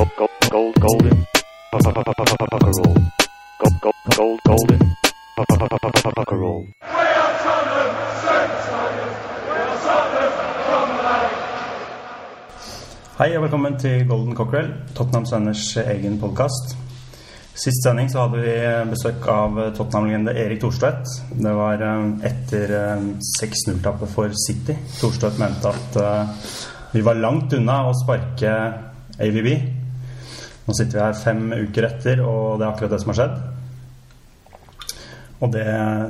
Gold, gold, gold, golden. Roll. Gold, gold, gold, golden. Roll. Hei og velkommen til Golden Cockerel, Tottenhams venners egen podkast. Sist sending så hadde vi besøk av Tottenham-legende Erik Thorstvedt. Det var eh, etter eh, 6-0-tappet for City. Thorstvedt mente at eh, vi var langt unna å sparke AVB. Nå sitter vi her fem uker etter, og det er akkurat det som har skjedd. Og det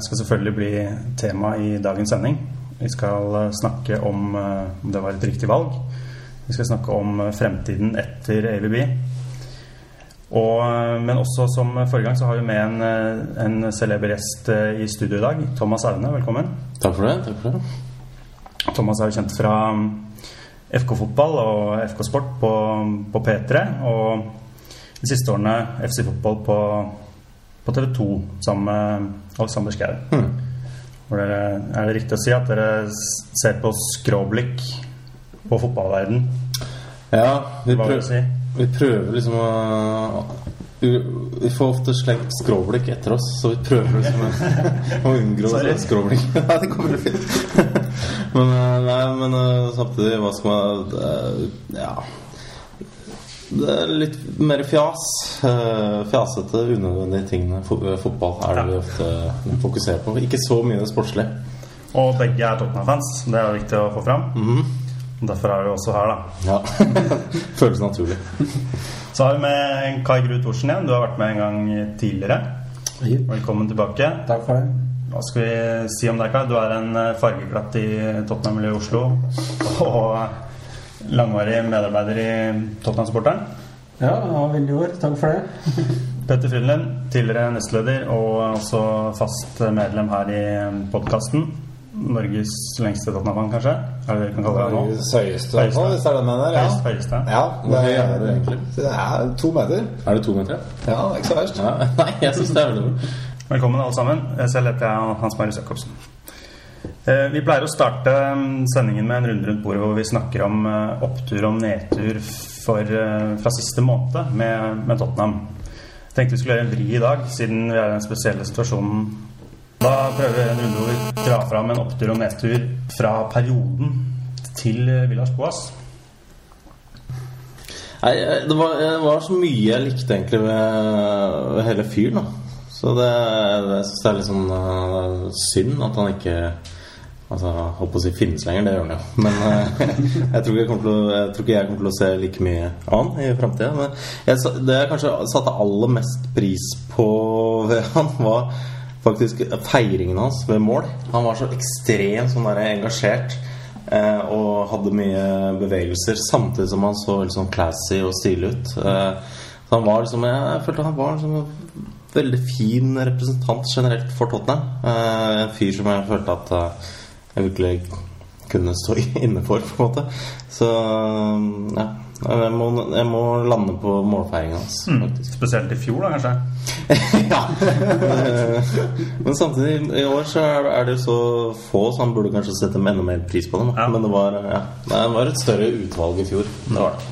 skal selvfølgelig bli tema i dagens sending. Vi skal eh, snakke om eh, om det var et riktig valg. Vi skal snakke om eh, fremtiden etter AVB. Og, eh, men også som forrige gang så har vi med en, eh, en celeber gjest eh, i studio i dag. Thomas Aune, velkommen. Takk for det. takk for det Thomas er jo kjent fra FK Fotball og FK Sport på, på P3. Og de siste årene FC Fotball på, på TV 2 sammen med Alexander Schou. Mm. dere- Er det riktig å si at dere ser på skråblikk på fotballverden? Ja, vi, Hva vil prøv, du si? vi prøver liksom å vi, får ofte slengt skråblikk etter oss, så vi prøver liksom å, unngå skråblikk. Nei, det kommer fint. Men, eh, nei, men eh, samtidig, hva skal man Ja. Det er litt mer fjas. eh, Fjasete, unødvendige ting eh, fotball er det vi ofte fokuserer på. Ikke så mye sportslig. Og begge er Tottenham-fans. Det er viktig å få fram. Mm -hmm. Derfor er vi også her, da. Ja. Føles naturlig. Så har vi med Kai Gru Thorsen igjen. Du har vært med en gang tidligere. Velkommen tilbake. Takk for det. Hva skal vi si om deg, Kai? Du er en eh, fargeklatt i Tottenham-miljøet i Oslo. Og langvarig medarbeider i Tottenham-sporteren. Ja, av veldig år. Takk for det. Petter Frydenlund, tidligere nestleder og også fast medlem her i podkasten. Norges lengste Tottenham-fan, kanskje? Er det det vi kan kalle det nå? Norges høyeste, hvis det er den mener. Ja. Høyest, høyeste. ja det er det egentlig? Det er to meter. Er det to meter? Ja, det ikke så verst. Ja. Nei, jeg syns det er veldig bra. Velkommen alle sammen. Selv heter jeg Hans Marius Jacobsen. Eh, Vi pleier å starte mm, sendingen med en runde rundt bordet hvor vi snakker om eh, opptur og nedtur for, eh, fra siste måned med, med Tottenham. Jeg tenkte vi skulle gjøre en vri i dag, siden vi er i den spesielle situasjonen. Da prøver vi en runde hvor vi drar fram en opptur og nedtur fra perioden til Villas Boas. Nei, det var, det var så mye jeg likte egentlig ved, ved hele fyren. da Så det, det jeg er litt sånn synd at han ikke Altså, holdt på å si finnes lenger, det gjør han jo. Men eh, jeg, tror jeg, å, jeg tror ikke jeg kommer til å se like mye av i framtida. Men jeg, det jeg kanskje satte aller mest pris på ved han, var faktisk feiringen hans ved mål. Han var så ekstremt sånn engasjert. Eh, og hadde mye bevegelser samtidig som han så litt sånn classy og stilig ut. Eh, så han var liksom Jeg, følte han var liksom en veldig fin representant generelt for Tottenham. En fyr som jeg følte at jeg virkelig kunne stå inne for, på en måte. Så ja. Jeg må, jeg må lande på målfeiringa hans, Mm. Spesielt i fjor, da, kanskje. ja. Eh, Men samtidig, i år så er det jo så få, så han burde kanskje sette enda mer pris på dem. Ja. Men det var, ja, det var et større utvalg i fjor. Det var det.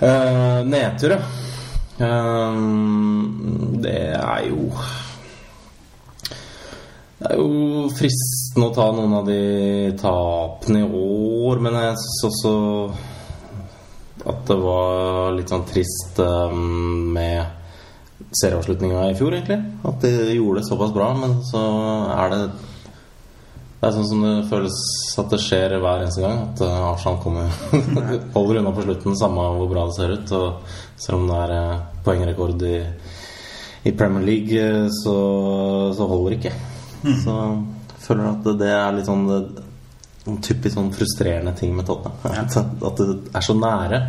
Uh, nedtur, ja. Uh, det er jo Det er jo fristende å ta noen av de tapene i år, men jeg syns også at det var litt sånn trist eh, med serieavslutninga i fjor, egentlig. At de gjorde det såpass bra, men så er det Det er sånn som det føles at det skjer hver eneste gang. At eh, Arsenal kommer holder unna på slutten, samme hvor bra det ser ut. Og selv om det er eh, poengrekord i, i Premier League, eh, så, så holder det ikke. Så jeg føler at det er litt sånn en typisk sånn frustrerende ting med Tottenham. At, at det er så nære,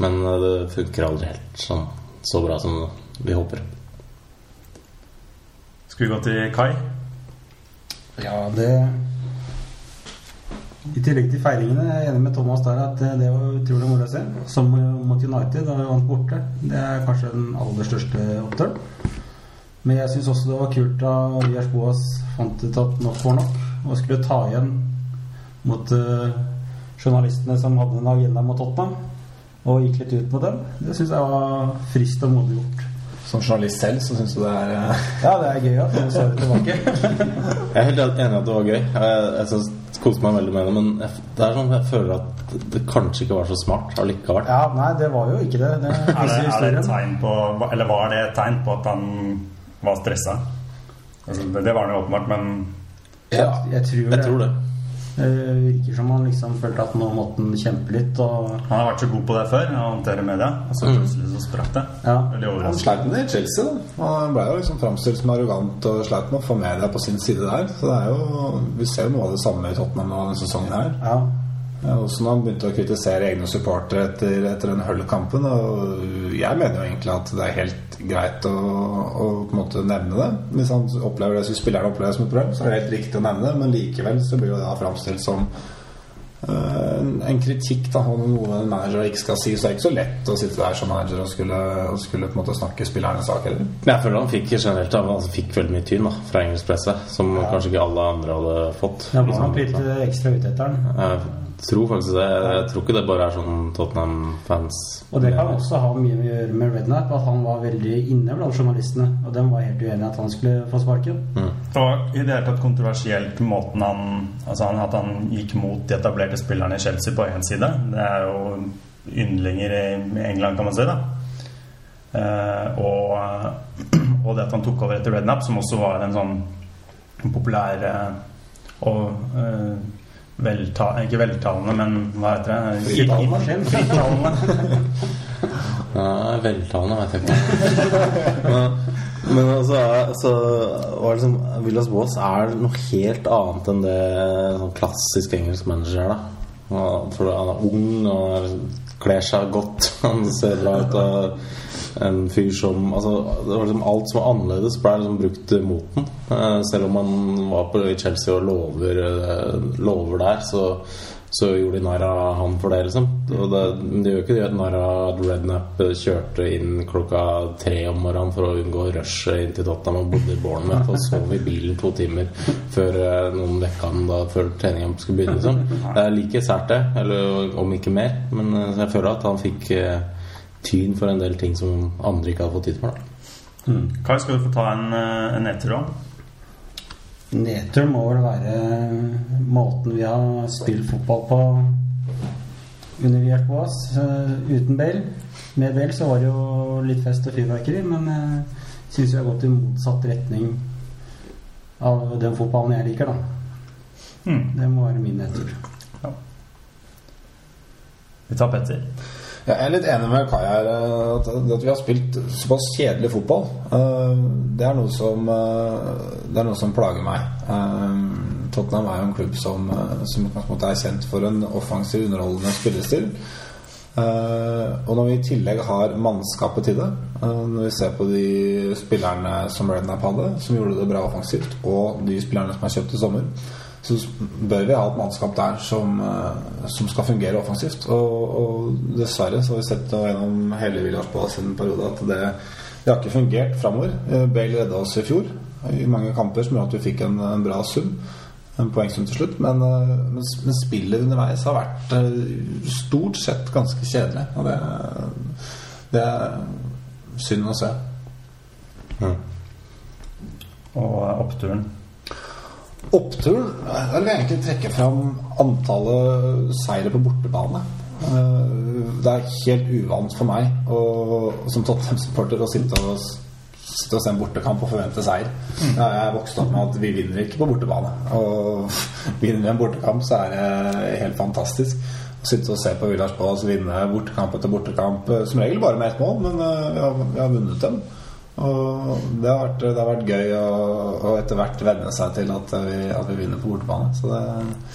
men det funker aldri helt sånn, så bra som vi håper. Skal vi gå til Kai? Ja, det I tillegg til feiringene jeg er jeg enig med Thomas der at det var utrolig moro å se. Som mot United, da vi vant borte. Det er kanskje den aller største oppturen. Men jeg syns også det var kult da Jars Boas fant ut at nok var nok, og skulle ta igjen mot uh, journalistene som hadde en agenda mot Tottenham. og gikk litt ut på dem. Det syns jeg var friskt og modig gjort. Som journalist selv så syns du det er uh... Ja, det er gøy at noen svarer tilbake. Jeg er helt enig i at det var gøy. Jeg, jeg synes, koste meg veldig med det. Men jeg, det er sånn, jeg føler at det kanskje ikke var så smart allikevel. Ja, nei, det var jo ikke det. Det Er det, er det et tegn på Eller var det et tegn på at han var stressa? Altså, det, det var han jo åpenbart, men Ja, jeg tror Jeg tror det. Det virker som han liksom følte at nå måtte han kjempe litt. Og han har vært så god på det før, å håndtere media. Og så plutselig så sprakk det. Ja. Han sleit med det i Chelsea. da Han ble jo liksom framstilt som arrogant og sleit med å få media på sin side der. Så det er jo Vi ser jo noe av det samme i Tottenham denne sesongen her. ja. Ja, Også når han begynte å kritisere egne supportere etter, etter den Hull-kampen. Og jeg mener jo egentlig at det er helt greit å, å på en måte nevne det. Hvis han opplever det, hvis spillerne opplever det som et problem, så er det helt riktig å nevne det. Men likevel så blir jo det da framstilt som uh, en, en kritikk da, om noe en manager ikke skal si. Så det er ikke så lett å sitte der som manager og skulle, og skulle på en måte snakke spillernes sak heller. Men jeg føler han fikk generelt han altså, fikk veldig mye tyn da, fra engelsk presse, som kanskje ikke alle andre hadde fått. Ja, Liksom, nok litt eh, ekstra ute etter den. Jeg tror faktisk det. Jeg tror ikke det bare er sånn Tottenham-fans. Og det kan også ha mye å gjøre med Redknapp, at han var veldig inne blant journalistene. Og dem var helt uenige at han skulle få sparken. Det var i det hele tatt kontroversielt måten han Altså han, at han gikk mot de etablerte spillerne i Chelsea på én side. Det er jo yndlinger i England, kan man si. da eh, og, og det at han tok over etter Rednap, som også var en sånn populær eh, og eh, velta, Ikke veltalende, men hva heter det? Fritalende. Fritalende. Ja, veltalende, vet jeg ikke. men, men altså, altså så var det liksom Villas Boas er noe helt annet enn det sånn klassisk engelsk manager er. For han er ung og kler seg godt. Han ser bra ut. Og en fyr som altså, det var liksom Alt som var annerledes, ble liksom brukt mot den. Eh, Selv om han var på i Chelsea og lover, eh, lover der, så så gjorde de narr av han for det, liksom. Og det, men de gjør ikke det narr at Rednap kjørte inn klokka tre om morgenen for å unngå rushet inn til Tottenham og bodde i Bournemouth og sov i bilen to timer før eh, noen vekka han da før treninga skulle begynne, liksom. Det er like sært, det. Eller om ikke mer. Men eh, jeg føler at han fikk eh, tyn for en del ting som andre ikke hadde fått tid for. Da. Kai, skal du få ta en, en nedtur òg? Nedtur må vel være måten vi har spilt fotball på under Gjert Boas. Eh, Uten Bell. Med Bell så var det jo litt fest og fyrverkeri, men jeg syns vi har gått i motsatt retning av den fotballen jeg liker, da. Mm. Det må være min nedtur. Vi tar Petter. Jeg er litt enig med Kai her. eh, At, vi har spilt såpass kjedelig fotball, eh, det er noe som eh, Det er noe som plager meg. Tottenham er jo en klubb som, som er kjent for en offensiv, underholdende spillestil. Og når vi i tillegg har mannskapet til det, når vi ser på de spillerne som Rednap hadde, som gjorde det bra offensivt, og de spillerne som er kjøpt i sommer, så bør vi ha et mannskap der som, eh, som skal fungere offensivt. Og, og dessverre så har vi sett gjennom hele Villas på sin periode at det, det har ikke fungert framover. Eh, Bale redda oss i fjor i mange kamper som gjorde at vi fikk en, en bra sum. En poengsum til slutt. Men, eh, men, men spillet underveis har vært stort sett ganske kjedelig. Og det, det er synd å se. Og eh, oppturen. Oppturen Der vil jeg egentlig trekke fram antallet seire på bortebane. Eh, Det er helt uvant for meg å, som Tottenham-supporter å sitte og, sitte og se en bortekamp og forvente seier. Jeg er vokst opp med at vi vinner ikke på bortebane. Og vinner vi en bortekamp, så er det helt fantastisk. Å sitte og se på Villars Palace vinne bortekamp etter bortekamp. eh, Som regel bare med ett mål, men eh, vi har, vi har vunnet dem. Og det har vært, det har vært gøy å, å etter hvert venne seg til at vi, at vi vinner på bortebane. Så det,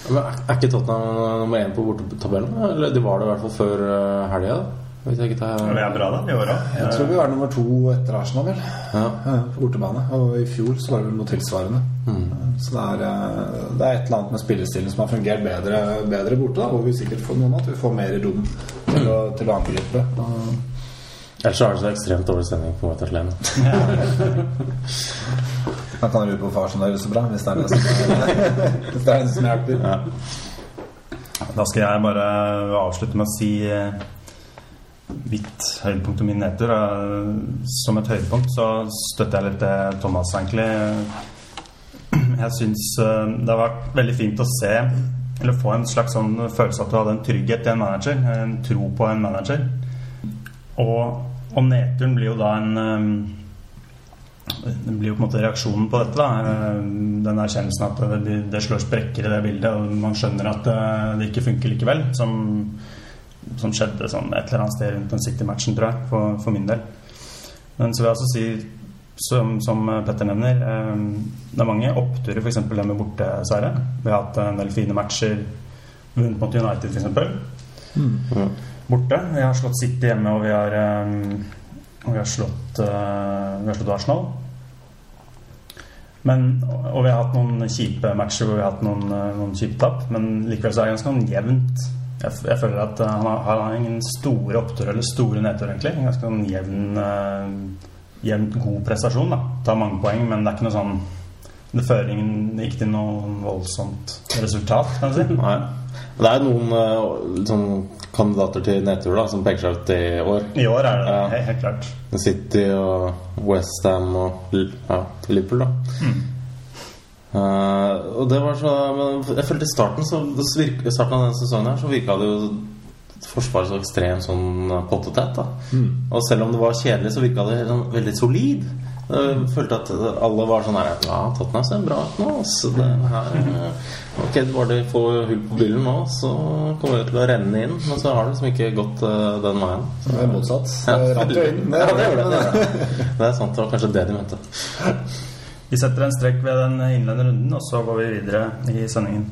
Men er ikke Tottenham nummer én på bortetabellen? Eller de var det i hvert fall før uh, helga? Hvis jeg ikke tar det er bra, da, i år òg. jeg tror vi var nummer to etter Arsenal, vel. Ja. På bortebane. Og i fjor så var det vel noe tilsvarende. Så det er, eh, det er et eller annet med spillestilen som har fungert bedre, bedre borte. Da, hvor vi sikkert får noen at vi får mer rom til å, til å angripe. Og, Ellers så er det så ekstremt dårlig stemning på White Hart alene. Man kan lure på far som gjør det så bra, hvis det er det som, er det hjelper. Ja. Da skal jeg bare avslutte med å si mitt vidt høydepunkt og min nedtur. Eh, Som et høydepunkt så støtter jeg litt det Thomas, egentlig. Jeg syns eh, det har vært veldig fint å se eller få en slags sånn følelse at du hadde en trygghet i en manager. En tro på en manager. Og, og nedturen blir jo da en eh, Det blir jo på en måte reaksjonen på dette. da Eh, Den erkjennelsen at det, det slår sprekker i det bildet, og man skjønner at eh, det ikke funker likevel. Som, som skjedde sånn et eller annet sted rundt den City-matchen, tror jeg, for, for min del. Men så vil jeg altså si, som, som Petter nevner, eh, det er mange oppturer, f.eks. det med borteseiere. Vi har hatt en del fine matcher, vunnet mot United f.eks. Borte. Vi har slått City hjemme, og vi har, um, vi har, slått, uh, vi har slått Arsenal. Men, og vi har hatt noen kjipe matcher hvor vi har hatt noen, eh, noen kjipe tap, men likevel så er det ganske sånn jevnt. Jeg, jeg føler at han har, han har ingen store oppturer eller store nedturer, egentlig. En ganske sånn jevn, uh, jevnt god prestasjon. da Tar mange poeng, men det er ikke noe sånn Det fører ingen, ikke til noe voldsomt resultat, kan du si. Nei. Det er noen eh, sånn kandidater til nedtur da som peker seg ut i år. I år er det Ja. helt, helt klart. City og Westham og ja, Liverpool, da. Eh, og det var så men Jeg følte i starten så, virke- starten av denne sesongen her så virka det jo Forsvaret så ekstremt sånn pottetett. da Og selv om det var kjedelig, så virka det sånn, veldig solid. Jeg følte at alle var sånn her Ja, Tottenham ser bra ut nå. Så det her eh, Ok, bare de får hull på byllen nå, så kommer det til å renne inn. Men så har det liksom ikke gått eh, den veien. Så, Det er motsatt. ja, Det rant jo inn. ja, det det. det er sant. Det var kanskje det de mente. Vi setter en strekk ved den innledende runden, og så går vi videre i sendingen.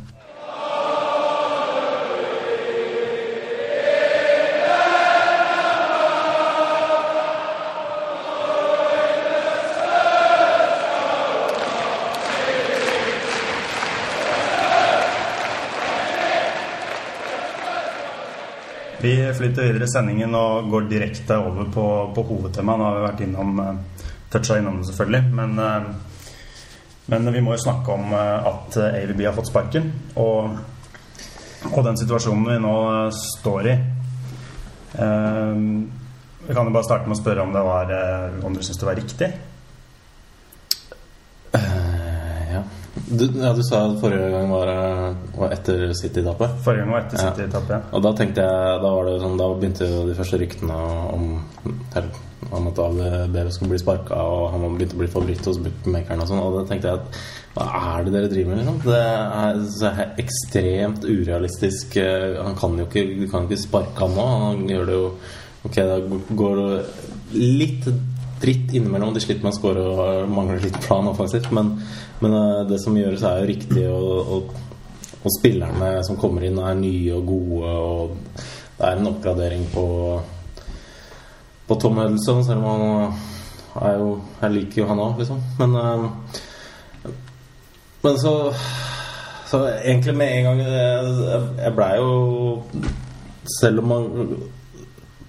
Vi flytter videre i sendingen og går direkte over på, på hovedtemaet. Nå har vi vært innom uh, toucha innom det, selvfølgelig. Men, eh, men vi må jo snakke om eh, at eh, AVB har fått sparken. Og, og den situasjonen vi nå eh, står i. Eh, vi kan jo bare starte med å spørre om det var eh, Om dere syns det var riktig? Eh, ja. Du, ja, du sa at forrige gang var, eh, var etter City-tapet. Forrige gang var etter Ja. City-tapet. Og da tenkte jeg Da, var det sånn, da begynte de første ryktene om, om at ABB skulle bli sparka, og han begynte å bli favoritt hos bookmakeren og sånn. Og da tenkte jeg at hva er det dere driver med? Liksom? Det er så er ekstremt urealistisk. Eh, Han kan jo ikke, du kan ikke sparke han nå. Han gjør det jo Ok, da går det litt dritt innimellom. De sliter med å score og mangler litt plan offensivt, men, men eh, det som gjøres, er jo riktig. Og, og, og spillerne som kommer inn, er nye og gode, og det er en oppgradering på på Tom Huddleston, selv om han er jo Jeg liker jo han òg, liksom. Men eh, Men så Så egentlig med en gang Jeg, jeg blei jo Selv om man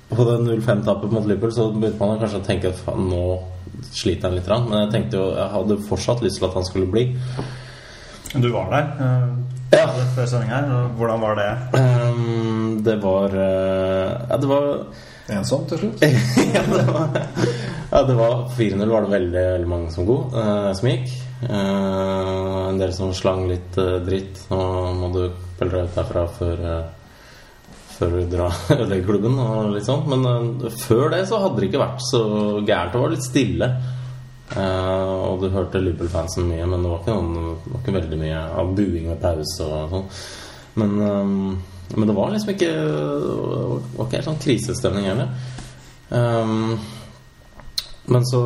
på det 0-5-tapet mot Liverpool så begynte man kanskje å tenke at nå sliter han litt. Men jeg tenkte jo Jeg hadde fortsatt lyst til at han skulle bli. Du var der eh, Ja. før sending her. Hvordan var det? Um, det var uh, Ja, det var Ensomt til slutt. ja, det var, ja, det var 4-0 var det veldig, veldig mange som, god, uh, som gikk. Eh, en del som slang litt dritt. Nå må du pelle deg ut derfra før, før du drar ødelegger klubben og litt sånn. Men uh, før det så hadde det ikke vært så gærent. Det var litt stille. Uh, og du hørte Liverpool-fansen mye, men det var noen, det var ikke veldig mye av buing med pause og sånn. Men, um, men det var liksom ikke Det var ikke helt sånn krisestemning heller. Um, men så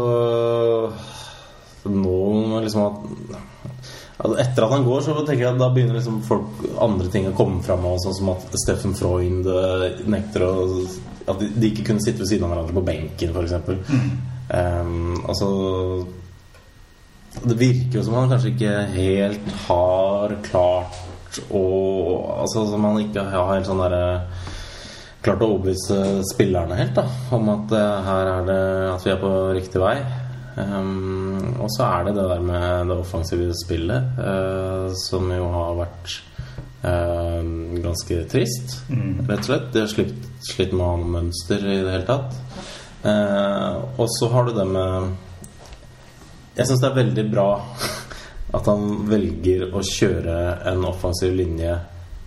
Nå liksom at altså Etter at han går, så tenker jeg at da begynner liksom folk andre ting å komme fram. Sånn som at Steffen Freund eh, nekter å At de, ikke kunne sitte ved siden av hverandre på benken, f.eks. Um, altså Det virker jo som han kanskje ikke helt har klart å Altså som han ikke har helt sånn derre klart å overbevise spillerne helt da om at eh, her er det at vi er på riktig vei. Um, og så er det det der med det offensive spillet, uh, som jo har vært uh, ganske trist, Mm. rett og slett. De har slitt, slitt med å ha noe mønster i det hele tatt. Uh, og så har du det med Jeg syns det er veldig bra at han velger å kjøre en offensiv linje,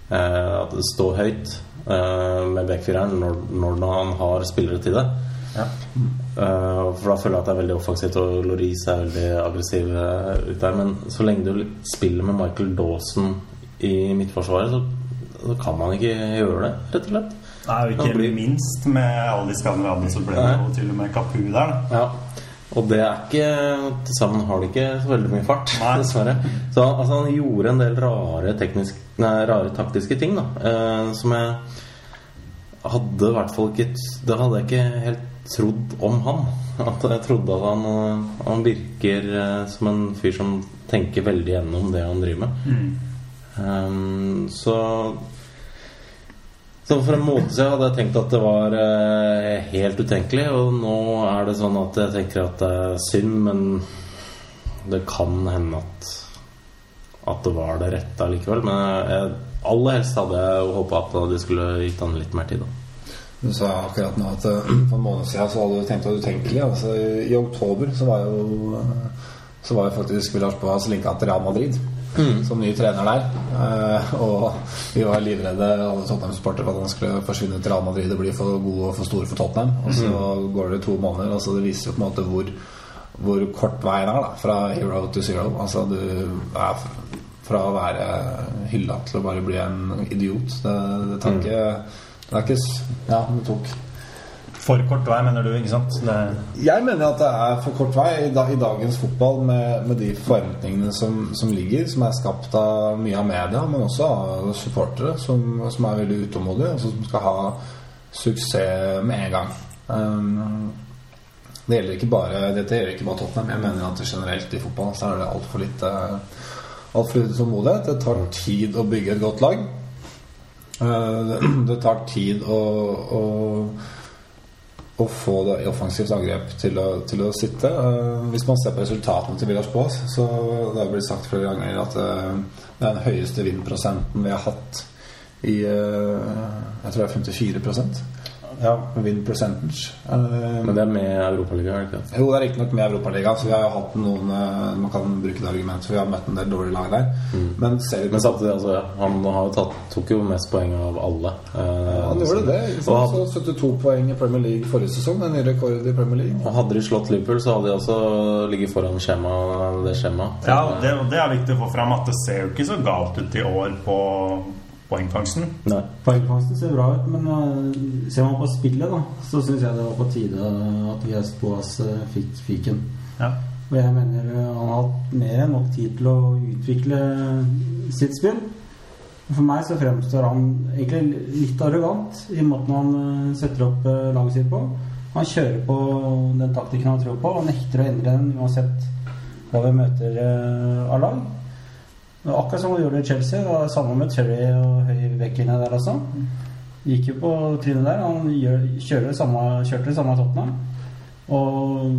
eh, at det står høyt med backfireren når, når han har spillere til det. Ja. Eh, for da føler jeg at det er veldig offensivt, og Laurice er veldig aggressiv eh, ut der. Men så lenge du spiller med Michael Dawson i midtforsvaret, så, så kan man ikke gjøre det, rett og slett. Nei, og ikke Han blir- minst med alle de skandinavene som ble med, og til og med Kapu der. da. Ja. Og det er ikke Til sammen har det ikke så veldig mye fart, Nei. dessverre. Så altså, han gjorde en del rare, teknisk, nei, rare taktiske ting, da. uh, som jeg hadde i hvert fall ikke Det hadde jeg ikke helt trodd om han. At jeg trodde at han, eh, han virker eh, som en fyr som tenker veldig gjennom det han driver med. Um, så så for en måned siden hadde jeg tenkt at det var eh, helt utenkelig, og nå er det sånn at jeg tenker at det er synd, men det kan hende at at det var det rette allikevel. Men jeg, aller helst hadde jeg håpa at de skulle gitt han litt mer tid. Da. Du sa akkurat nå at eh, for en måned siden så hadde du tenkt var utenkelig. Altså, i, oktober så var jo Så var jo faktisk Lars Boas linka til Real Madrid som ny trener der. Eh, og vi var livredde, alle Tottenham-supportere, for at han skulle forsvinne til Real Madrid og bli for god og for stor for Tottenham. Og så går det to måneder, og så det viser jo på en måte hvor hvor kort veien er da fra hero to zero. Altså du er fra å være hylla til å bare bli en idiot. Det, det tar ikke Det er ikke Ja, det tok For kort vei, mener du, ikke sant? Det, Jeg mener at det er for kort vei i, da, i dagens fotball med, med de forventningene som, som ligger, som er skapt av mye av media, men også av supportere som, som er veldig utålmodige, og som skal ha suksess med en gang. Um, det gjelder ikke bare Dette gjelder ikke bare Tottenham. Jeg mener at generelt i fotball så er det altfor lite Altfor lite tålmodighet. Det tar tid å bygge et godt lag. Eh, det, tar tid å, å å få det i offensivt angrep til å, til å sitte. Eh, hvis man ser på resultatene til Villas så det har blitt sagt flere ganger at eh, det er den høyeste vindprosenten vi har hatt i Jeg tror det er 54 ja. win percentage. Eh, Men det er med Europaligaen, det ikke sant? jo, det er riktignok med Europaligaen, så vi har jo hatt noen eh, Man kan bruke det argumentet, for vi har møtt en del dårlige lag der. Men ser vi Men samtidig, altså, han har jo tatt, tok jo mest poeng av alle. Eh, Han gjorde det. Liksom. Og Så 72 poeng i Premier League forrige sesong. En ny rekord i Premier League. og hadde de slått Liverpool, så hadde de også ligget foran skjema, det skjemaet. ja det, det er viktig å få fram at det ser jo ikke så galt ut i år på poengfangsten. Nei. Poengfangsten ser bra ut, men uh, ser man på spillet, da, så syns jeg det var på tide at Vias Boas uh, fikk fiken. Ja. Og jeg mener uh, han har hatt mer enn nok tid til å utvikle sitt spill. For meg så fremstår han egentlig litt arrogant i måten han setter opp laget sitt på. Han kjører på den taktikken han tror på, og nekter å endre den uansett hva vi møter av lag. Akkurat som han gjorde i Chelsea. Det var samme med Terry og høyrebekkene der også. Gikk jo på trynet der. Han gjør, det samme, kjørte det samme Tottenham. Og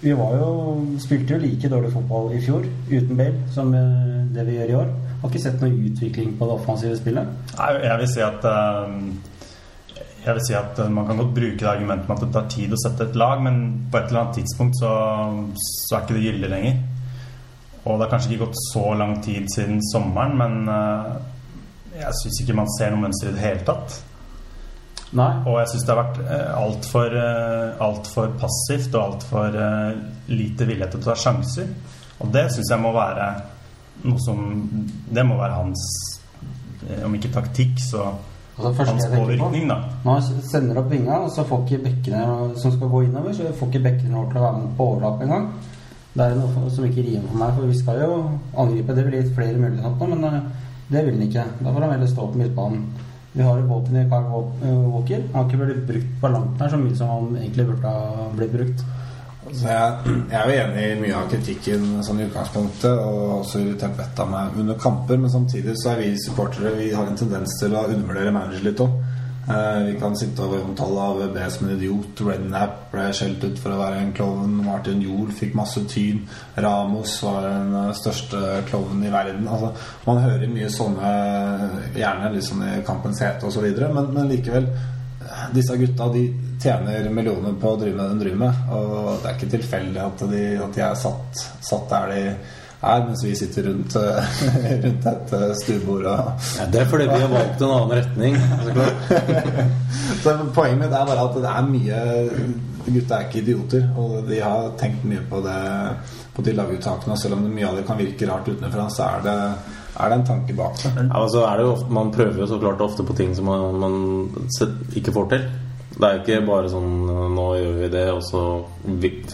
vi var jo spilte jo like dårlig fotball i fjor uten Bale som eh, det vi gjør i år. Har ikke sett noen utvikling på det offensive spillet. Nei, jeg vil si at eh, Jeg vil si at eh, Man kan godt bruke det argumentet med at det tar tid å sette et lag, men på et eller annet tidspunkt så, så er ikke det gyldig lenger. Og det har kanskje ikke gått så lang tid siden sommeren, men eh, jeg syns ikke man ser noe mønster i det hele tatt. Nei. Og jeg syns det har vært eh, altfor alt for passivt og altfor lite vilje til å ta sjanser. Og det syns jeg må være noe som Det må være hans eh, Om ikke taktikk, så Altså, hans påvirkning, da. Han sender opp vinga, og så får ikke bekkene som skal gå innover, så får ikke bekkene lov til å være med på overlapp engang. Det er noe som ikke rimer for meg, for vi skal jo angripe. Det ville gitt flere muligheter men eh, det vil han ikke. Da får han heller stå på midtbanen. Vi har jo våpen i Kyle eh, Walker. Han har ikke blitt brukt på langt nær så mye som han egentlig burde ha blitt brukt. Så jeg, jeg er jo enig i mye av kritikken sånn i utgangspunktet, og også irritert vettet av meg under kamper, men samtidig så er vi supportere Vi har en tendens til å undervurdere manager litt òg. Eh, vi kan sitte og omtale AVB som en idiot. Rednap ble skjelt ut for å være en klovn. Martin Jol fikk masse tyn. Ramos var den eh, største klovnen i verden. Altså, man hører mye sånne, gjerne liksom i Kampens hete osv., men, men likevel disse gutta de tjener millioner på å drive med det de driver med. Og det er ikke tilfeldig at de, at de er satt, satt der de er, mens vi sitter rundt, rundt et eh, stuebord Ja, det er fordi vi har valgt en annen retning. Så. Så Poenget mitt er bare at det er mye Gutta er ikke idioter, og de har tenkt mye på det På de laguttakene. Og selv om mye av det kan virke rart utenfra, så er det, er det en tanke bak det. Ja, altså er det jo ofte, Man prøver jo så klart ofte på ting som man, man ikke får til. Det er jo ikke bare sånn Nå gjør vi det, og så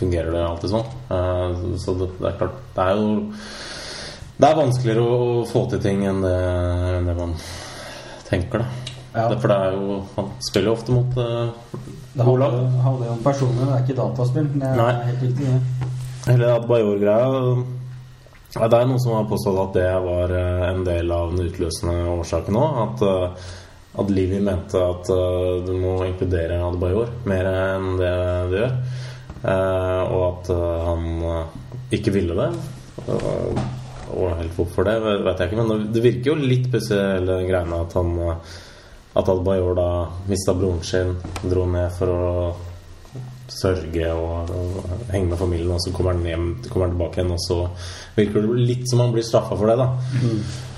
fungerer det alltid sånn. Eh, Så det, det er klart Det er jo Det er vanskeligere å få til ting enn det, enn det man tenker, da. Ja. For det er jo Man spiller jo ofte mot uh, Det handler, handler jo om personer, det er ikke dataspill. Det er Nei. helt riktig. Hele Adbajor-greia Det er noen som har påstått at det var eh, en del av den utløsende årsaken òg. At, at Livi mente at uh, du må inkludere Adebayor mer enn det du gjør. Uh, og at uh, han ikke ville det. Og, helt hvorfor det, vet jeg ikke. Men det- virker jo litt pussig, hele greiene at han At Adebayor da mista broren sin, dro ned for å sørge og, og henge med familien, og så kommer han hjem kommer han tilbake igjen, og så virker det litt som han blir straffa for det, da. Eh,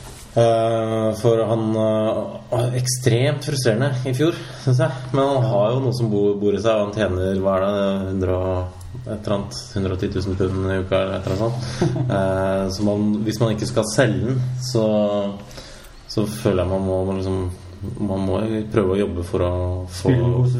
for han eh, var ekstremt frustrerende i fjor, syns jeg. Men han har jo noe som bor, bor i seg, og han tjener hva er det, 100 et eller annet 110 000 pund i uka eller et eller annet sånt. Eh, så man, hvis man ikke skal selge den, så, så føler jeg man må liksom Man må prøve å jobbe for å få,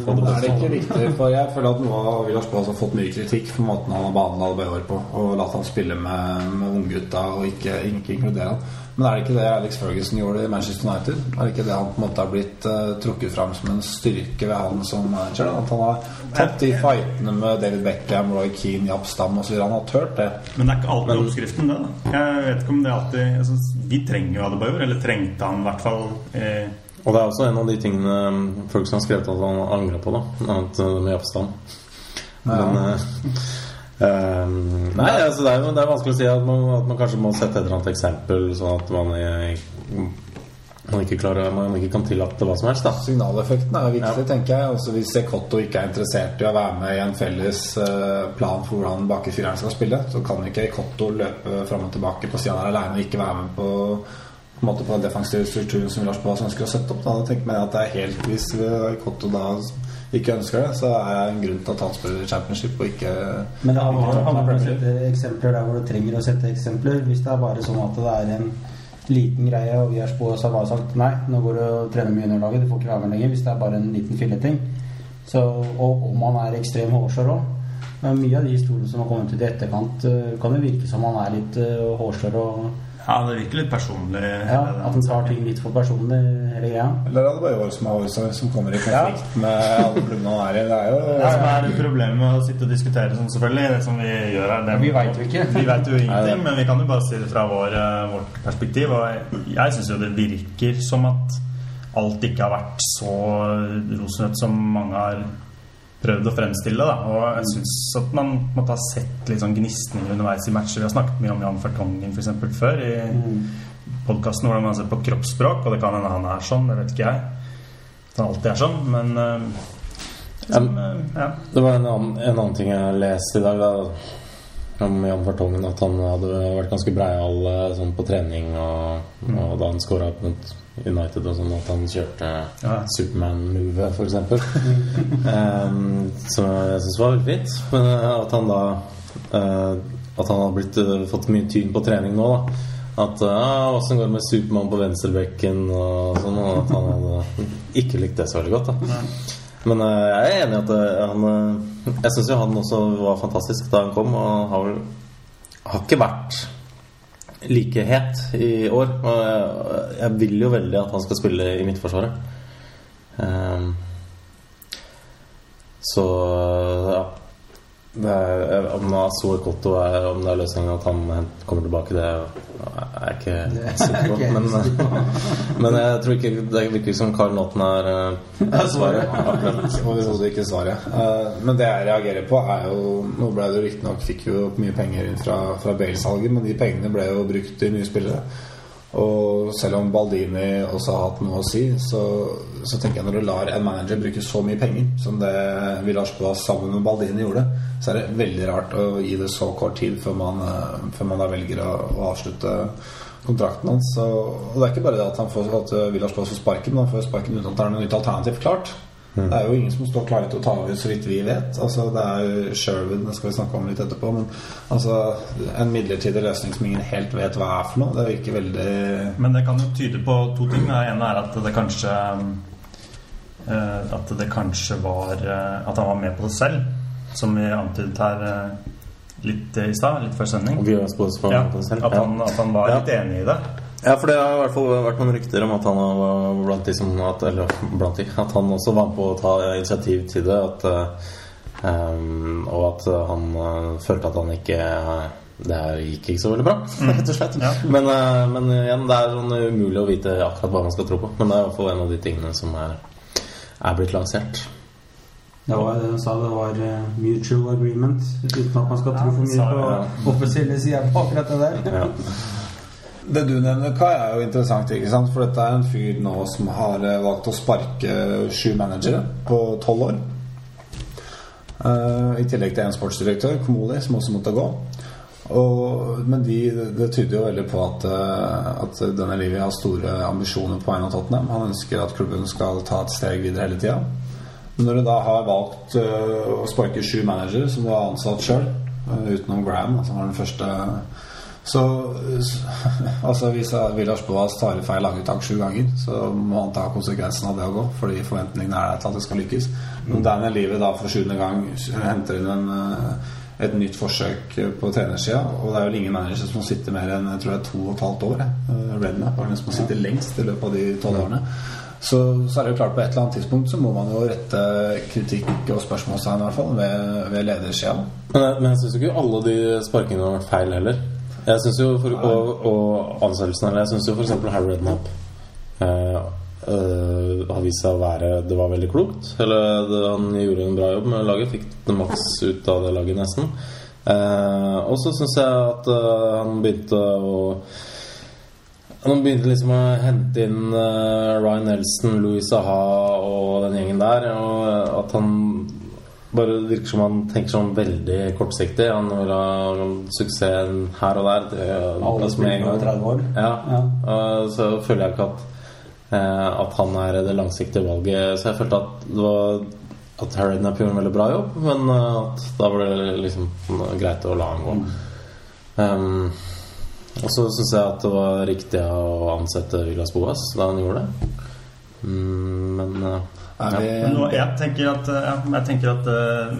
få det Det er det ikke riktig, for jeg føler at noe av Villas Boas har fått mye kritikk for måten han har behandla Albeor på, og latt han spille med, med unggutta og ikke, ikke inkludere han. Men er det ikke det Alex Ferguson gjorde i Manchester United? Er det ikke det han på en måte har blitt uh, trukket fram som en styrke ved han som manager? At han har tatt de fightene med David Beckham, Roy Keane, Japp Stam osv. Han har turt det. Men det er ikke alltid oppskriften, det. da Jeg vet ikke om det alltid altså, Vi trenger jo Adebayor, eller trengte han i hvert fall. Eh, Og det er også en av de tingene Ferguson har skrevet at han angrer på, da. Uh, med Japstam. Men uh, um, Nei, altså det er det er vanskelig å si at man, at man kanskje må sette et eller annet eksempel, sånn at man, eh, man ikke klarer Man ikke kan tillate hva som helst, da. Signaleffekten er viktig, Ja. tenker jeg. Også hvis Cotto ikke er interessert i å være med i en felles eh, plan for hvordan bakerfireren skal spille, så kan ikke Cotto løpe fram og tilbake på siden der alene og ikke være med på på en måte på den defensive strukturen som Lars Baas ønsker å sette opp. Da, da tenker jeg at det er helt Hvis Cotto da ikke ønsker det, så er det en grunn til at han spiller championship og ikke Men det handler ikke handler om å sette eksempler der hvor du trenger å sette eksempler. Hvis det er bare sånn at det er en liten greie, og vi har spådd og bare sagt nei, nå går du og trener med juniorlaget, du får ikke være med lenger hvis det er bare en liten filleting. Så, og om han er ekstrem hårsår òg. Mye av de historiene som har kommet ut i etterkant, eh, kan jo virke som han er litt uh, hårsår og ja, det virker litt personlig. ja, at han tar ting litt for personlig, hele greia. Eller er det bare vår som har vår som kommer i konflikt med alle klubbene han er i? Det er jo Det som er problemet med å sitte og diskutere sånn, selvfølgelig, det som vi gjør her det, Vi vet jo ikke. Vi veit jo ingenting, men vi kan jo bare si det fra vår, eh, vårt perspektiv. Og jeg, jeg syns jo det virker som at alt ikke har vært så rosenrødt som mange har prøvd å fremstille. Da. Og jeg syns at man måtte ha sett litt sånn gnisninger underveis i matcher. Vi har snakket mye om Jan Fertongen eksempel før i podkasten, hvordan man ser på kroppsspråk, og det kan hende han er sånn, det vet ikke jeg. At han alltid er sånn, men liksom, som, ja. Det var en annen, en annen ting jeg leste i dag, da, om Jan Fartongen. At han hadde vært ganske breial eh, sånn på trening, og, og da han skåra mot United og sånn, at han kjørte Ja. Superman-move, f.eks. um, som jeg syns var veldig fint. Men eh, at han da uh, At han har blitt, eh, fått mye tyn på trening nå, da. At uh, åssen går det med Supermann på venstrebekken og sånn. Og at han hadde ikke likt det så veldig godt. da Men eh, jeg er enig i at eh, han eh, Jeg syns jo han også var fantastisk da han kom, og har vel har ikke vært like het i år. Og jeg, vil jo veldig at han skal spille i Midtforsvaret. Ehm, så er, Om Azor Cotto er, om det er løsningen at han kommer tilbake, det er jeg ikke er sikker på. Men, men jeg tror ikke det virker som Karl Notten er eh, svaret. akkurat. Overhodet ikke svaret. Eh, men det jeg reagerer på, er jo Nå ble det riktignok fikk jo mye penger inn fra, fra Bale-salget, men de pengene ble jo brukt i nye spillere. Og selv om Baldini også har hatt noe å si, så, så tenker jeg når du lar en manager bruke så mye penger som det Villas Boas sammen med Baldini gjorde, så er det veldig rart å gi det så kort tid før man, eh, før man da velger å, å avslutte kontrakten hans. Og det er ikke bare det at han får at Villas Boas får sparken, men han får sparken uten at det er noe nytt alternativ klart. Det er jo ingen som står klare til å ta over, så vidt vi vet. Altså, det er jo Sherwood, det skal vi snakke om litt etterpå. Men altså, en midlertidig løsning som ingen helt vet hva er for noe, det virker veldig Men det kan jo tyde på to ting. Det ene er at det kanskje eh, At det kanskje var eh, At han var med på det selv. Som vi antydet her eh, litt i stad, litt før sending. Ja, at, han, at han var litt enig i det. Ja, for det har i hvert fall vært noen rykter om at han var blant de som at, Eller blant de At han også var med på å ta initiativ til det. At, um, og at han eh, følte at han ikke Det her gikk ikke så veldig bra, rett og slett. Ja. Men, eh, men igjen, det er sånn umulig å vite akkurat hva man skal tro på. Men det er i hvert fall en av de tingene som er, er blitt lansert. Det var det de sa, det var mutual agreement. Uten at man skal tro for mye på det, offisielle sider på akkurat det der. Ja. Det du nevner, Kai, er jo interessant, ikke sant? For dette er en fyr nå som har eh, valgt å sparke sju managere på tolv år. Uh, I tillegg til en sportsdirektør, Komoli, som også måtte gå. Og, men de, det tyder jo veldig på at, eh, at denne Livi har store ambisjoner på vegne av Tottenham. Han ønsker at klubben skal ta et steg videre hele tida. Men når du da har valgt uh, å sparke sju managere, som du har ansatt sjøl, utenom Graham, som var den første så altså hvis Villas Boas tar feil languttak sju ganger, så må han ta konsekvensen av det å gå, fordi forventningene er der til at det skal lykkes. Men der med Livet da for sjuende gang henter inn en, eh, et nytt forsøk på trenersida, og det er vel ingen manager som sitter mer enn jeg tror det er to og et halvt år. eh. Redknapp er den som sitter lengst i løpet av de tolv årene. Så, så er det jo klart på et eller annet tidspunkt så må man jo rette kritikk og spørsmålstegn i hvert fall ved, ved ledersida. Men men jeg syns ikke alle de sparkingene har vært feil heller. Jeg syns jo for, og, og ansettelsen eller Jeg syns jo f.eks. Harry Redknapp eh, eh, har vist seg å være Det var veldig klokt. Eller det, han gjorde en bra jobb med laget. Fikk det maks ut av det laget, nesten. Eh, og så syns jeg at eh, han begynte å han begynte liksom å hente inn uh, Ryan Nelson, Louis Aha og den gjengen der. Og at han bare virker som han tenker sånn veldig kortsiktig. Han vil ha suksessen her og der. Det, Alle det som gang. 30 år. Ja. Ja. Så føler jeg ikke at, eh, at han er det langsiktige valget. Så jeg følte at det var at Harry Napp gjorde en veldig bra jobb, men eh, at da var det liksom greit å la han gå. Um, og så syns jeg at det var riktig å ansette Villas Boas da han gjorde det. Mm, men Er Ja. nå, jeg tenker at, ja, jeg tenker at eh,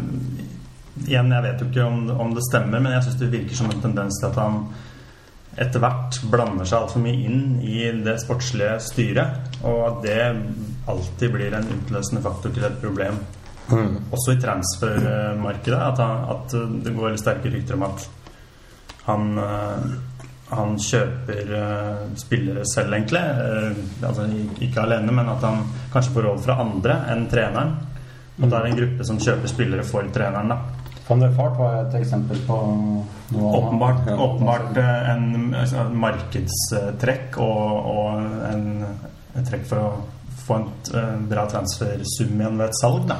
Igjen, jeg vet jo ikke om, om det stemmer, men jeg syns det virker som en tendens til at han etter hvert blander seg altfor mye inn i det sportslige styret. Og at det alltid blir en utløsende faktor til et problem. mm, Også i transfermarkedet. At, han, at det går veldig sterke rykter om at han eh, han kjøper uh, spillere selv, egentlig. Uh, altså ikke alene, men at han kanskje får råd fra andre enn treneren. At det er en gruppe som kjøper spillere for treneren. da Van der Fart var et eksempel på noe Åpenbart, Ja. åpenbart eh, en altså, markedstrekk og, og en, et trekk for å få en bra transfersum igjen ved et salg. da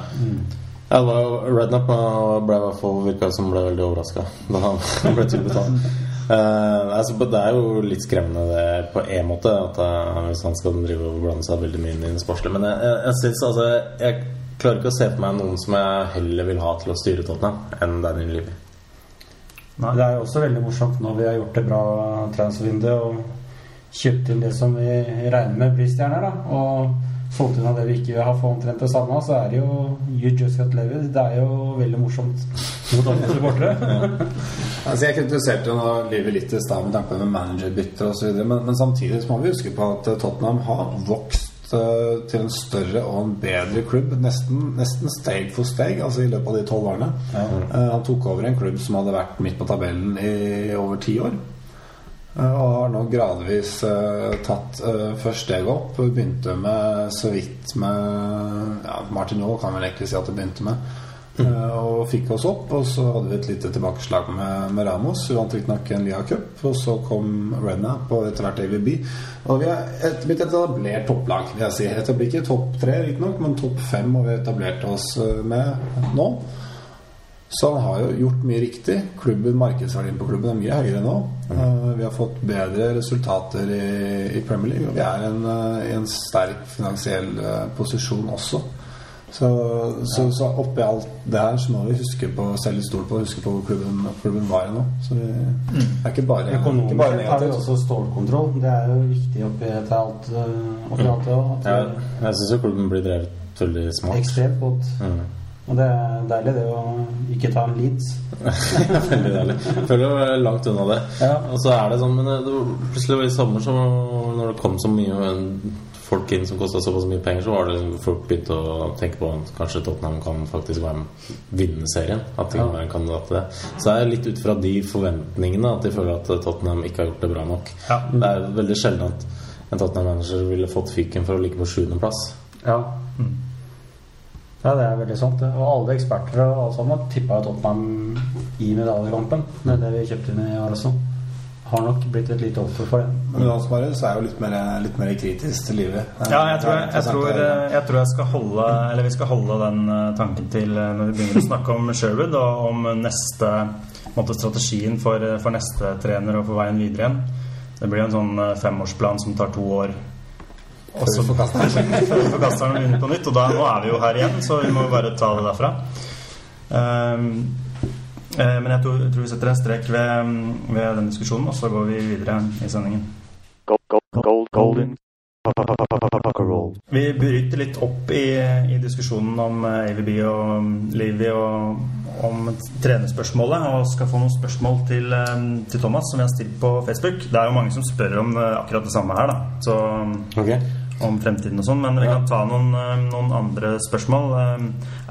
Ja, det Redknapp eh, ble i hvert fall virka som ble veldig overraska da han ble tilbetalt. Eh, altså, det er jo litt skremmende det på en måte, at eh, hvis han skal drive og blande seg veldig mye inn i det sportslige. Men jeg, jeg, jeg synes, altså Jeg klarer ikke å se på meg noen som jeg heller vil ha til å styre Tottenham, enn Daniel Levy. Nei. Det er jo også veldig morsomt når vi har gjort det bra transfervindu og kjøpt inn det som vi regner med blir stjerner, da. Og solgt unna det vi ikke vil ha for omtrent det samme, så er det jo You just got Levi. Det er jo veldig morsomt mot andre supportere. Altså Jeg er ikke interessert i å livet litt i stad med tanke på managerbytter osv., men, men samtidig så må vi huske på at eh, Tottenham har vokst eh, til en større og en bedre klubb. Nesten, nesten steg for steg, altså i løpet av de tolv årene. Eh, han tok over en klubb som hadde vært midt på tabellen i over ti år. Og har nå gradvis uh, tatt uh, først steget opp. Begynte med så vidt med ja, Martin Aall kan vel egentlig si at det begynte med. Eh, og fikk oss opp. Og så hadde vi et lite tilbakeslag med, med Ramos. Vi vant riktignok en Lia Cup. Og så kom Renna og etter hvert AVB. Og vi er et, et etablert topplag, vil jeg si. Etablerer ikke topp tre, riktignok, men topp fem har vi etablert oss eh, med nå. Så han har jo gjort mye riktig. Klubben, Markedsverdien på klubben er mye høyere nå. Eh, vi har fått bedre resultater i, i Premier League, og vi er en, i en sterk finansiell posisjon også. Så, så, så oppi alt det her så må vi huske på se litt stort på huske på hvor klubben, klubben var nå. Så vi er ikke bare, ikke bare har vi også stålkontroll. Det er jo viktig oppi til alt, eh, oppi alt det òg. Jeg, jeg syns jo klubben blir drevet veldig smart. Ekstremt godt. Mm. Og det er deilig, det å ikke ta en Leeds. Veldig deilig. Jeg føler er langt unna det. Ja. Og så er det sånn Men det, plutselig i sommer, så, når det kom så mye folk inn som kosta såpass mye penger, så var det liksom folk begynte å tenke på at kanskje Tottenham kan faktisk være med vinne serien. At de kan være en kandidat til det. Så det er litt ut fra de forventningene at de føler at Tottenham ikke har gjort det bra nok. Ja. Det er veldig sjelden at en Tottenham-manager ville fått fyken for å ligge på sjuendeplass. Ja. Ja, det er veldig sant. Og alle eksperter og alle sammen tippa Tottenham i medaljekampen med det vi kjøpte inn i også. Har nok blitt et lite offer for det. Men Jonas Marius er jo litt mer, litt mer kritisk til livet. Ja, jeg tror, jeg, jeg, tror, jeg tror jeg skal holde Eller vi skal holde den eh, tanken til eh, når vi begynner å snakke om Sherwood og om neste måte, strategien for, eh, for neste trener og for veien videre igjen. Det blir en sånn eh, femårsplan som tar to år. Og så forkaster han den på nytt. Og da, nå er vi jo her igjen, så vi må bare ta det derfra. Ehm, eh, men jeg tror, jeg tror vi setter en strek ved, ved den diskusjonen, og så går vi videre i sendingen. Gold, gold, gold, golden. Vi bryter litt opp i, i diskusjonen om eh, AVB og um, Livy og om trenerspørsmålet, og skal få noen spørsmål til, eh, til Thomas som vi har stilt på Facebook. Det er jo mange som spør om eh, akkurat det samme her, da. Så, Ok? Om fremtiden og sånn, men vi kan ta noen, eh, noen andre spørsmål. Eh,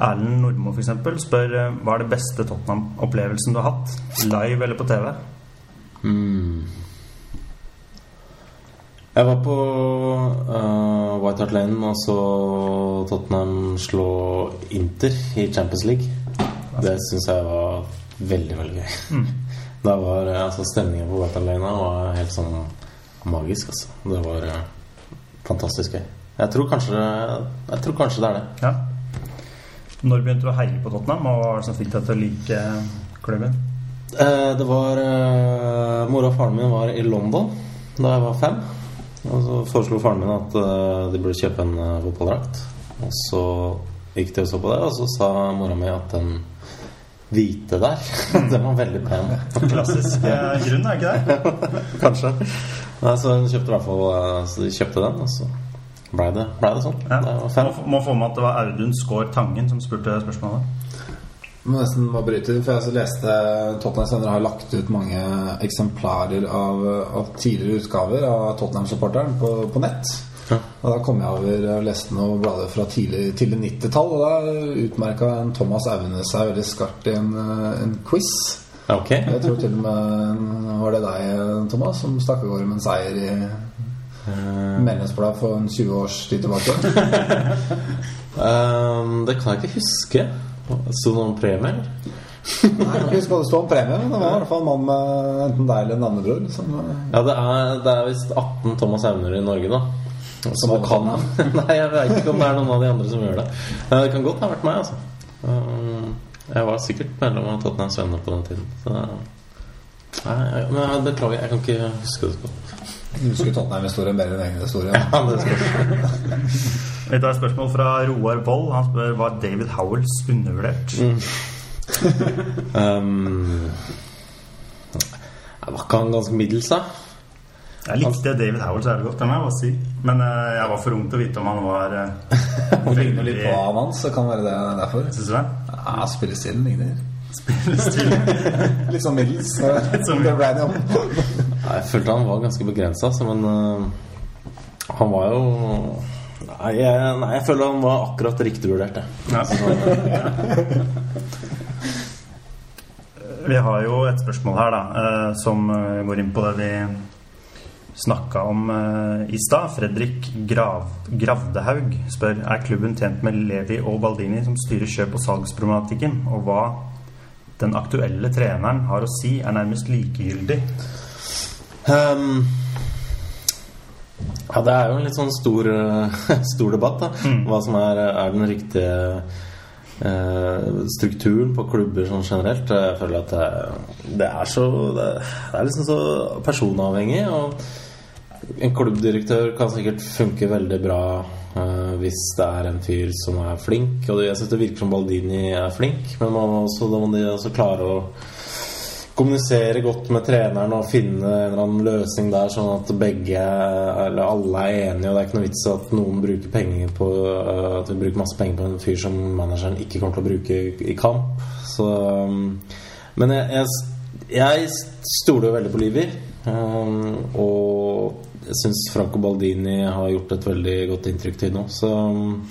Erlend Nordmo f.eks. spør eh, hva er det beste Tottenham-opplevelsen du har hatt? Live eller på TV? Mm. Jeg var på uh, White Hart Lane og så Tottenham slå Inter i Champions League. Det syns jeg var veldig, veldig gøy. Da var altså, Stemningen på White Hart Lane var helt sånn magisk, altså. Det var eh, fantastisk gøy. Jeg tror kanskje, jeg tror kanskje det er det. Ja. Når begynte du å heie på Tottenham, og hva var det som fikk deg til å like klubben? Eh, det var eh, Mora og faren min var i London da jeg var fem. Og så foreslo faren min at eh, de burde kjøpe en eh, fotballdrakt. Og så gikk de og så på det, og så sa mora mi at den hvite der, den var veldig pen. Klassisk eh, grunn, er ikke det? Kanskje. Nei, så hun kjøpte i hvert fall eh, Så de kjøpte den, og så blei det, ble det sånn. Ja. Det var. Må, må få med at det var Audun Skaar Tangen som spurte spørsmålet. må nesten bare bryte inn, for jeg så leste Tottenham Sender har lagt ut mange eksemplarer av, av tidligere utgaver av Tottenham-supporteren på, på nett. Ja. Og Da kom jeg over og leste noen blader fra tidlig, tidlig 90-tall, og da utmerka en Thomas Aune seg veldig skarpt i en, eh, en quiz. Ja, ok. Jeg tror til og med var det deg, Thomas, som stakk av gårde med en seier i uh, medlemsblad for en 20 års tid tilbake. um, det kan jeg ikke huske. Sto det noen premie, eller? Nei, Jeg kan ikke huske hva det sto om premie, men det var i hvert fall en mann med enten deg eller en navnebror. Som, eh, Ja, det er, det er visst 18 Thomas Hauner i Norge, da. Som det kan Nei, jeg vet ikke om det er noen av de andre som gjør det. Det kan godt ha vært meg, altså. Um, Jeg var sikkert medlem av Tottenhams Venner på den tiden. Så Nei, jeg, men jeg beklager, jeg kan ikke huske det. Du husker Tottenham-historien bedre enn egen historie. Ja, det skal Vi tar et spørsmål fra Roar Wold. Han spør var David Howells undervurdert. um, Var ikke han ganske middels, da? Jeg likte David Howell så jævlig godt, det må jeg bare si. Men uh, jeg var for ung til å vite om han var uh, ligner litt på han hans, så kan det være det derfor. Syns du det? Ja, spillestilen ligner. Stil. Litt sånn middels. sånn- Jeg følte han var ganske begrensa, men uh, han var jo Nei, jeg, nei, jeg føler han var akkurat riktig vurdert, jeg. Vi har jo et spørsmål her da, eh, som eh, går inn på det vi snakka om eh, i stad. Fredrik Grav, Gravdehaug spør er klubben tjent med Levi og Baldini som styrer kjøp- og salgsproblematikken, og hva den aktuelle treneren har å si, er nærmest likegyldig. Um, ja, det er jo en litt sånn stor, eh, stor debatt, da. Hva som er, er den riktige eh, strukturen på klubber sånn generelt. Jeg føler at det, det er så Det, det er liksom så personavhengig. Og en klubbdirektør kan sikkert funke veldig bra uh, hvis det er en fyr som er flink. Og jeg syns det virker som Baldini er flink, men man også, da må de også klare å kommunisere godt med treneren og finne en eller annen løsning der, sånn at begge eller alle er enige. Og det er ikke noe vits at noen bruker penger på øh, At vi bruker masse penger på en fyr som manageren ikke kommer til å bruke i kamp. Så Men jeg, jeg, jeg stoler jo veldig på Liver. Um, og jeg syns Franco Baldini har gjort et veldig godt inntrykk til nå. Så um,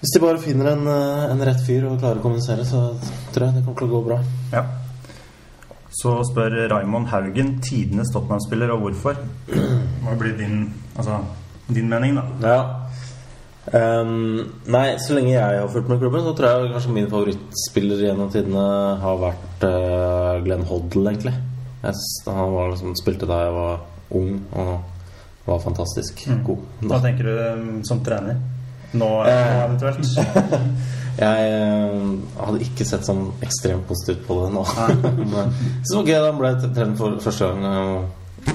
hvis de bare finner en, øh, en rett fyr og klarer å kommunisere, så tror jeg det kommer til å gå bra. Ja. Så spør Raymond Haugen tidenes Tottenham-spiller, og hvorfor? Hva blir din, altså, din mening, da? Ja. Um, nei, så lenge jeg har fulgt med klubben, så tror jeg kanskje min favorittspiller gjennom tidene har vært uh, Glenn Hoddle, egentlig. Jeg, han var liksom, spilte da jeg var ung og var fantastisk god. Hva tenker du um, som trener? Nå Eh. eventuelt? Jeg eh, hadde ikke sett sånn ekstremt positivt på det nå. Men det var gøy da han ble trener for første gang. eh,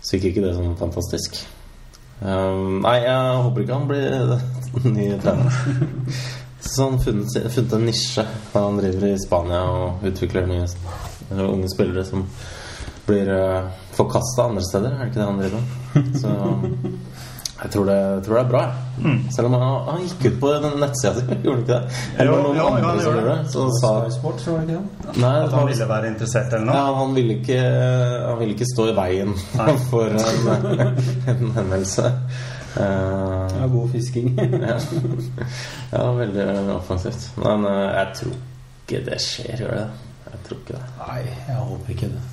Så gikk ikke det sånn fantastisk. Um, nei, jeg håper ikke han blir ny trener. Så han har funnet, funnet en nisje han driver i Spania og utvikler nye unge spillere som blir uh, forkasta andre steder. Er det ikke det han driver med? Så jeg tror det, jeg tror det er bra. Mm. Selv om han, han gikk ut på den nettsida si, gjorde han ikke det? Eller Jo, noen jo, andre som gjorde det. Så sa Sport, tror ikke det? Nei, At han ville være interessert eller noe? ja, han ville ikke Han ville ikke stå i veien for en, en hendelse. Uh, Det var god fisking. ja. ja, veldig offensivt. Men uh, jeg tror ikke det skjer, gjør det? Jeg tror ikke det. Nei, jeg håper ikke det.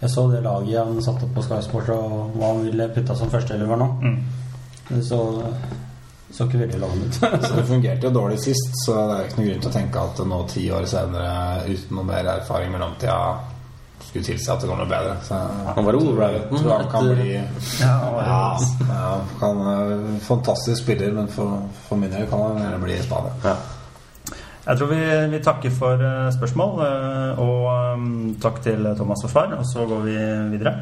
Jeg så det laget han satte opp på Sky Sport, og hva han ville putta som førsteelever nå. Mm. Så, så ikke veldig lovende ut. Så det fungerte jo dårlig sist, så det er ikke noe grunn til å tenke at nå ti år senere, uten noe mer erfaring med mellomtida, skulle tilsi at det går noe bedre. Så Han var i Wolverhampton tror han kan etter- bli Ja, ja, ja, kan, eh, Fantastisk spiller, men for, for min del kan han gjerne bli i Spania. Ja. Jeg tror vi, vi takker for eh, spørsmål, eh, og um, takk til Thomas og svar, og så går vi videre.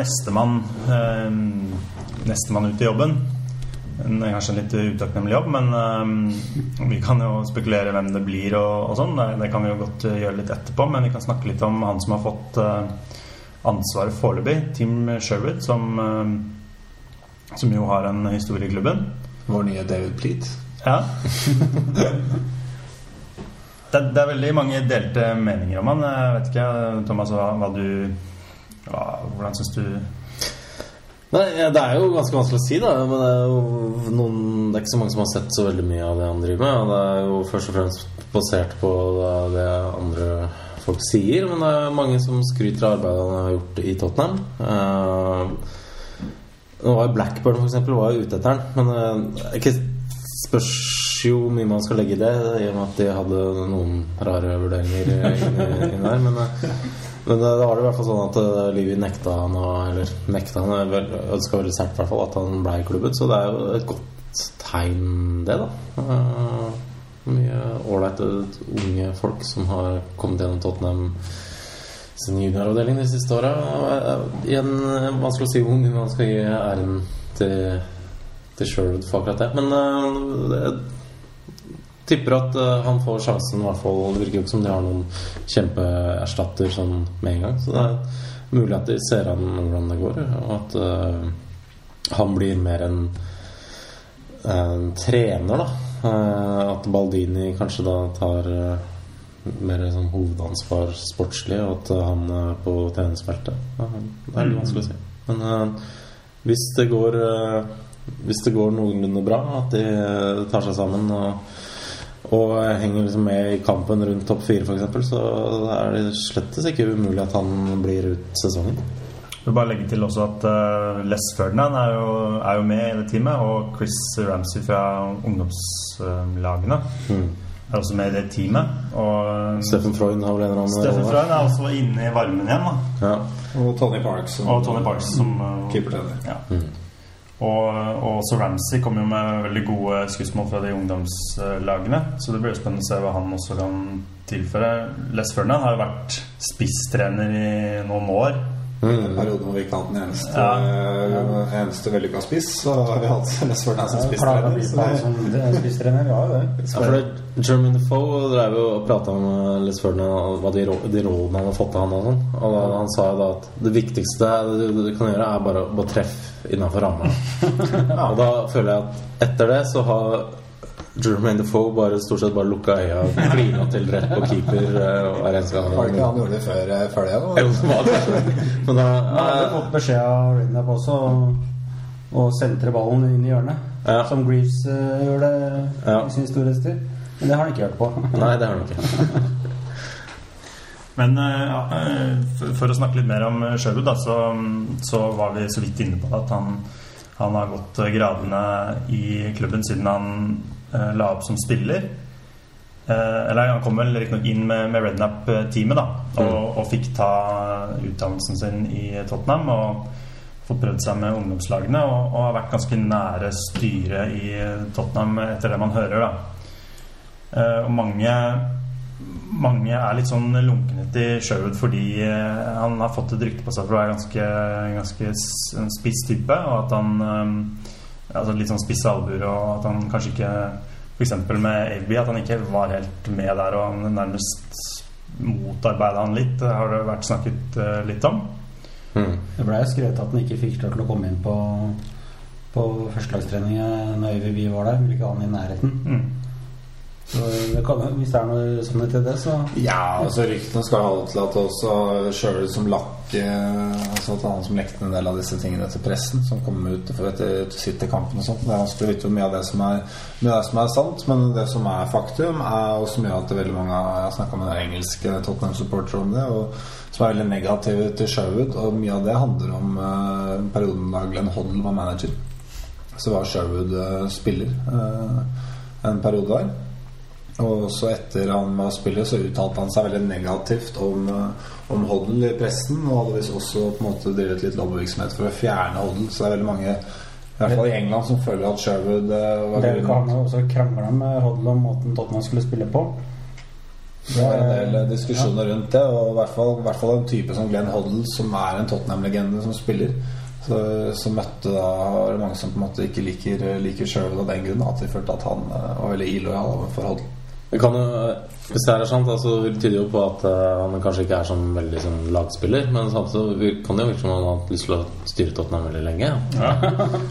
Nestemann eh, Nestemann ut i jobben. En, kanskje en litt utakknemlig jobb, men eh, vi kan jo spekulere hvem det blir og, og sånn. Det, kan vi jo godt eh, gjøre litt etterpå, men vi kan snakke litt om han som har fått eh, ansvaret foreløpig. Tim Sherwood, som, eh, som jo har en historie i klubben. Vår nye David Pleat. Ja. Det, det er veldig mange delte meninger om han. Jeg vet ikke, Thomas, hva, hva du hva, Hvordan syns du Nei, Det er jo ganske vanskelig å si, da. Men det er jo noen Det er ikke så mange som har sett så veldig mye av det han driver med. Og det er jo først og fremst basert på det andre folk sier. Men det er mange som skryter av arbeidet han har gjort i Tottenham. Uh, nå var jo Blackburn for eksempel, var jo ute etter han. Men eh, det ikke spørs jo mye man skal legge i det, i og med at de hadde noen rare vurderinger inni inni der. Men eh, men da var det i hvert fall sånn at uh, Livi nekta han å Eller nekta han vel- ønska veldig sterkt hvert fall at han ble i klubben, så det er jo et godt tegn, det, da. Mye ålreite unge folk som har kommet gjennom Tottenham sin junioravdeling de siste åra. Igjen eh, vanskelig å si hvor mye man skal gi æren til, til Sherwood for akkurat det. Men eh, jeg tipper at uh, han får sjansen, i hvert fall. Det virker jo ikke som de har noen kjempeerstatter sånn med en gang. Så det er mulig at de ser an hvordan det går, og at uh, han blir mer en, en trener, da. Uh, at Baldini kanskje da tar mer sånn hovedansvar sportslig, og at han er på treningsfeltet. Det er litt vanskelig å si. Men hvis det går Hvis det går noenlunde bra, at de tar seg sammen og, og henger liksom med i kampen rundt topp fire, f.eks., så er det slettes ikke umulig at han blir ut sesongen. Jeg vil bare legge til også at eh, Les Ferdinand er jo, er jo med i det teamet, og Chris Ramsey fra ungdomslagene er også med i det teamet. Og Steffen Freund har vel en eller annen Steffen. Freund er også inne i varmen igjen, da. Ja. Og Tony Parks. som- Og Tony Parks som eh, Keepertrener. Ja. Og, og også Ramsey kommer jo med veldig gode skussmål fra de ungdomslagene. Så det blir spennende å se hva han også kan tilføre. Les Ferdinand har jo vært spisstrener i noen år. En periode hvor vi ikke hatt den eneste, Ja. eneste vellykka spiss, så har vi hatt Les Ferdinand som spisstrener. Ja. Ja, for det, Jermaine Defoe drev jo og prata om Les Ferdinand hva de, de rådene han har fått av han og sånn. Og da, han sa jo da at det viktigste du, du kan gjøre, er bare å treffe innafor ramma. Og da føler jeg at etter det så har Jermaine Defoe bare stort sett bare lukka øya og klina til rett på keeper Og hver eneste gang. Var det ikke han gjorde det før, eh, før det? Jo, det var det. Men da Han hadde eh, fått beskjed av Rednap også å sentre ballen inn i hjørnet. Ja. Som Greaves uh, gjør det Ja. i sin storhetstid. Men det har han ikke hørt på. Nei, det har han ikke. Men uh, ja, eh, for- for å snakke litt mer om eh, Sherwood, da, så, så var vi så vidt inne på at han, han har gått eh, gradene i klubben siden han eh, la opp som spiller. Uh, eller han kom vel riktignok inn med, med Rednap-teamet, da, og, og fikk ta utdannelsen sin i Tottenham. og fått prøvd seg med ungdomslagene og, og har vært ganske nære styret i Tottenham etter det man hører. da. uh, og mange mange er litt sånn lunkne til Sherwood fordi han har fått et rykte på seg for å være ganske, ganske en spiss type, og at han altså Litt sånn spisse albuer, og at han kanskje ikke F.eks. med Avby, at han ikke var helt med der, og han nærmest motarbeida han litt, det har det vært snakket eh, litt om. Mm. Det ble jo skrevet at han ikke fikk lov til å komme inn på, på førstelagstreninga når Øyvind var der. Ville ikke ha han i nærheten. Mm. Det kan, hvis det er noe sannhet til det, så Ja, altså ryktene skal ha til at også Sjøl som lakk eh, Altså at han som lekte en del av disse tingene til pressen, som kom ut for etter, etter sitt i kampen og sånt. Det er vanskelig å vite hvor mye av det som er, det som er sant, men det som er faktum, er også mye av at veldig mange Jeg har snakka med engelske Tottenham-supportere om det, og som er veldig negative til Sherwood, og mye av det handler om eh, perioden da Glenn Hoddle var manager. Så var Sherwood eh, spiller eh, en periode der. Og også etter han var spiller, så uttalte han seg veldig negativt om, eh, om Hoddle i pressen. Og hadde visst også på en måte drevet litt lobbyvirksomhet for å fjerne Hoddle. Så det er veldig mange, i hvert fall i England, som føler at Sherwood eh, var det kan også krangle med Hoddle om måten Tottenham skulle spille på. Det var en del diskusjoner diskusjoner rundt det, og i hvert fall, i hvert fall en type som Glenn Hoddle, som er en Tottenham-legende som spiller. Så, så møtte da var det mange som på en måte ikke liker, liker Sherwood av den grunn. At de følte at han eh, var veldig illojal overfor Hoddle. Det kan jo, hvis det her er sant, altså, det tyder jo på at eh, han kanskje ikke er sånn veldig sånn lagspiller. Men samtidig kan det jo virke som han har hatt lyst til å styre Tottenham veldig lenge. Ja.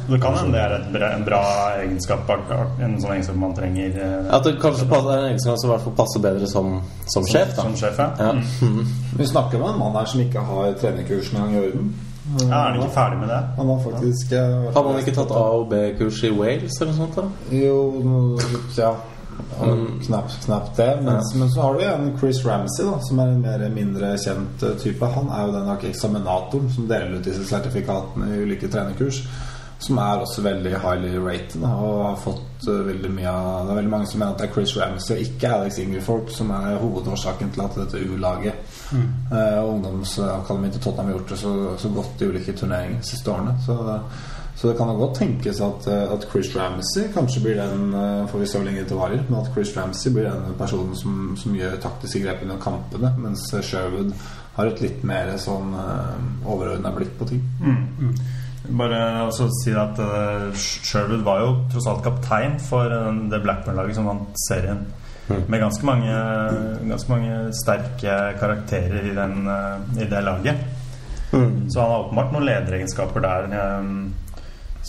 Det kan hende det er et bra, en bra egenskap, en sånn egenskap man trenger eh, At det kanskje passer, er en egenskap som i hvert fall passer bedre som, som sjef. da som sjef. Ja. ja. Mm. Vi snakker med en mann her som ikke har trenerkursen engang i orden. Ja, er han ikke ferdig med det? Han har faktisk eh, Hadde han ikke tatt A- og B-kurs i Wales eller noe sånt? da? Jo, ja. Men- Knapt, knapt det. Men, men så har du en Chris Ramsey, da, som er en mer mindre kjent eh, type. Han er jo den eksaminatoren som deler ut disse sertifikatene i ulike trenerkurs. Som er også veldig highly rated da, og har fått eh, veldig mye av Det er veldig mange som mener at det er Chris Ramsey og ikke Alex Ingerfolk som er hovedårsaken til at dette U-laget mm. uh, ungdomsakademiet til Tottenham har gjort det så, så godt i ulike turneringer de siste årene. Så så det kan godt tenkes at, eh, at Chris Ramsey kanskje blir den eh, Får vi se hvor lenge det varer, men at Chris Ramsey blir den personen som, som gjør taktiske grep under kampene, mens Sherwood har et litt mer sånn uh, overordna blikk på ting. Mm. Bare også si at uh, Sherwood var jo tross alt kaptein for uh, det Blackburn-laget som vant serien. Med ganske mange, ganske mange sterke karakterer i, den, uh, i det laget. Så han har åpenbart noen lederegenskaper der eh,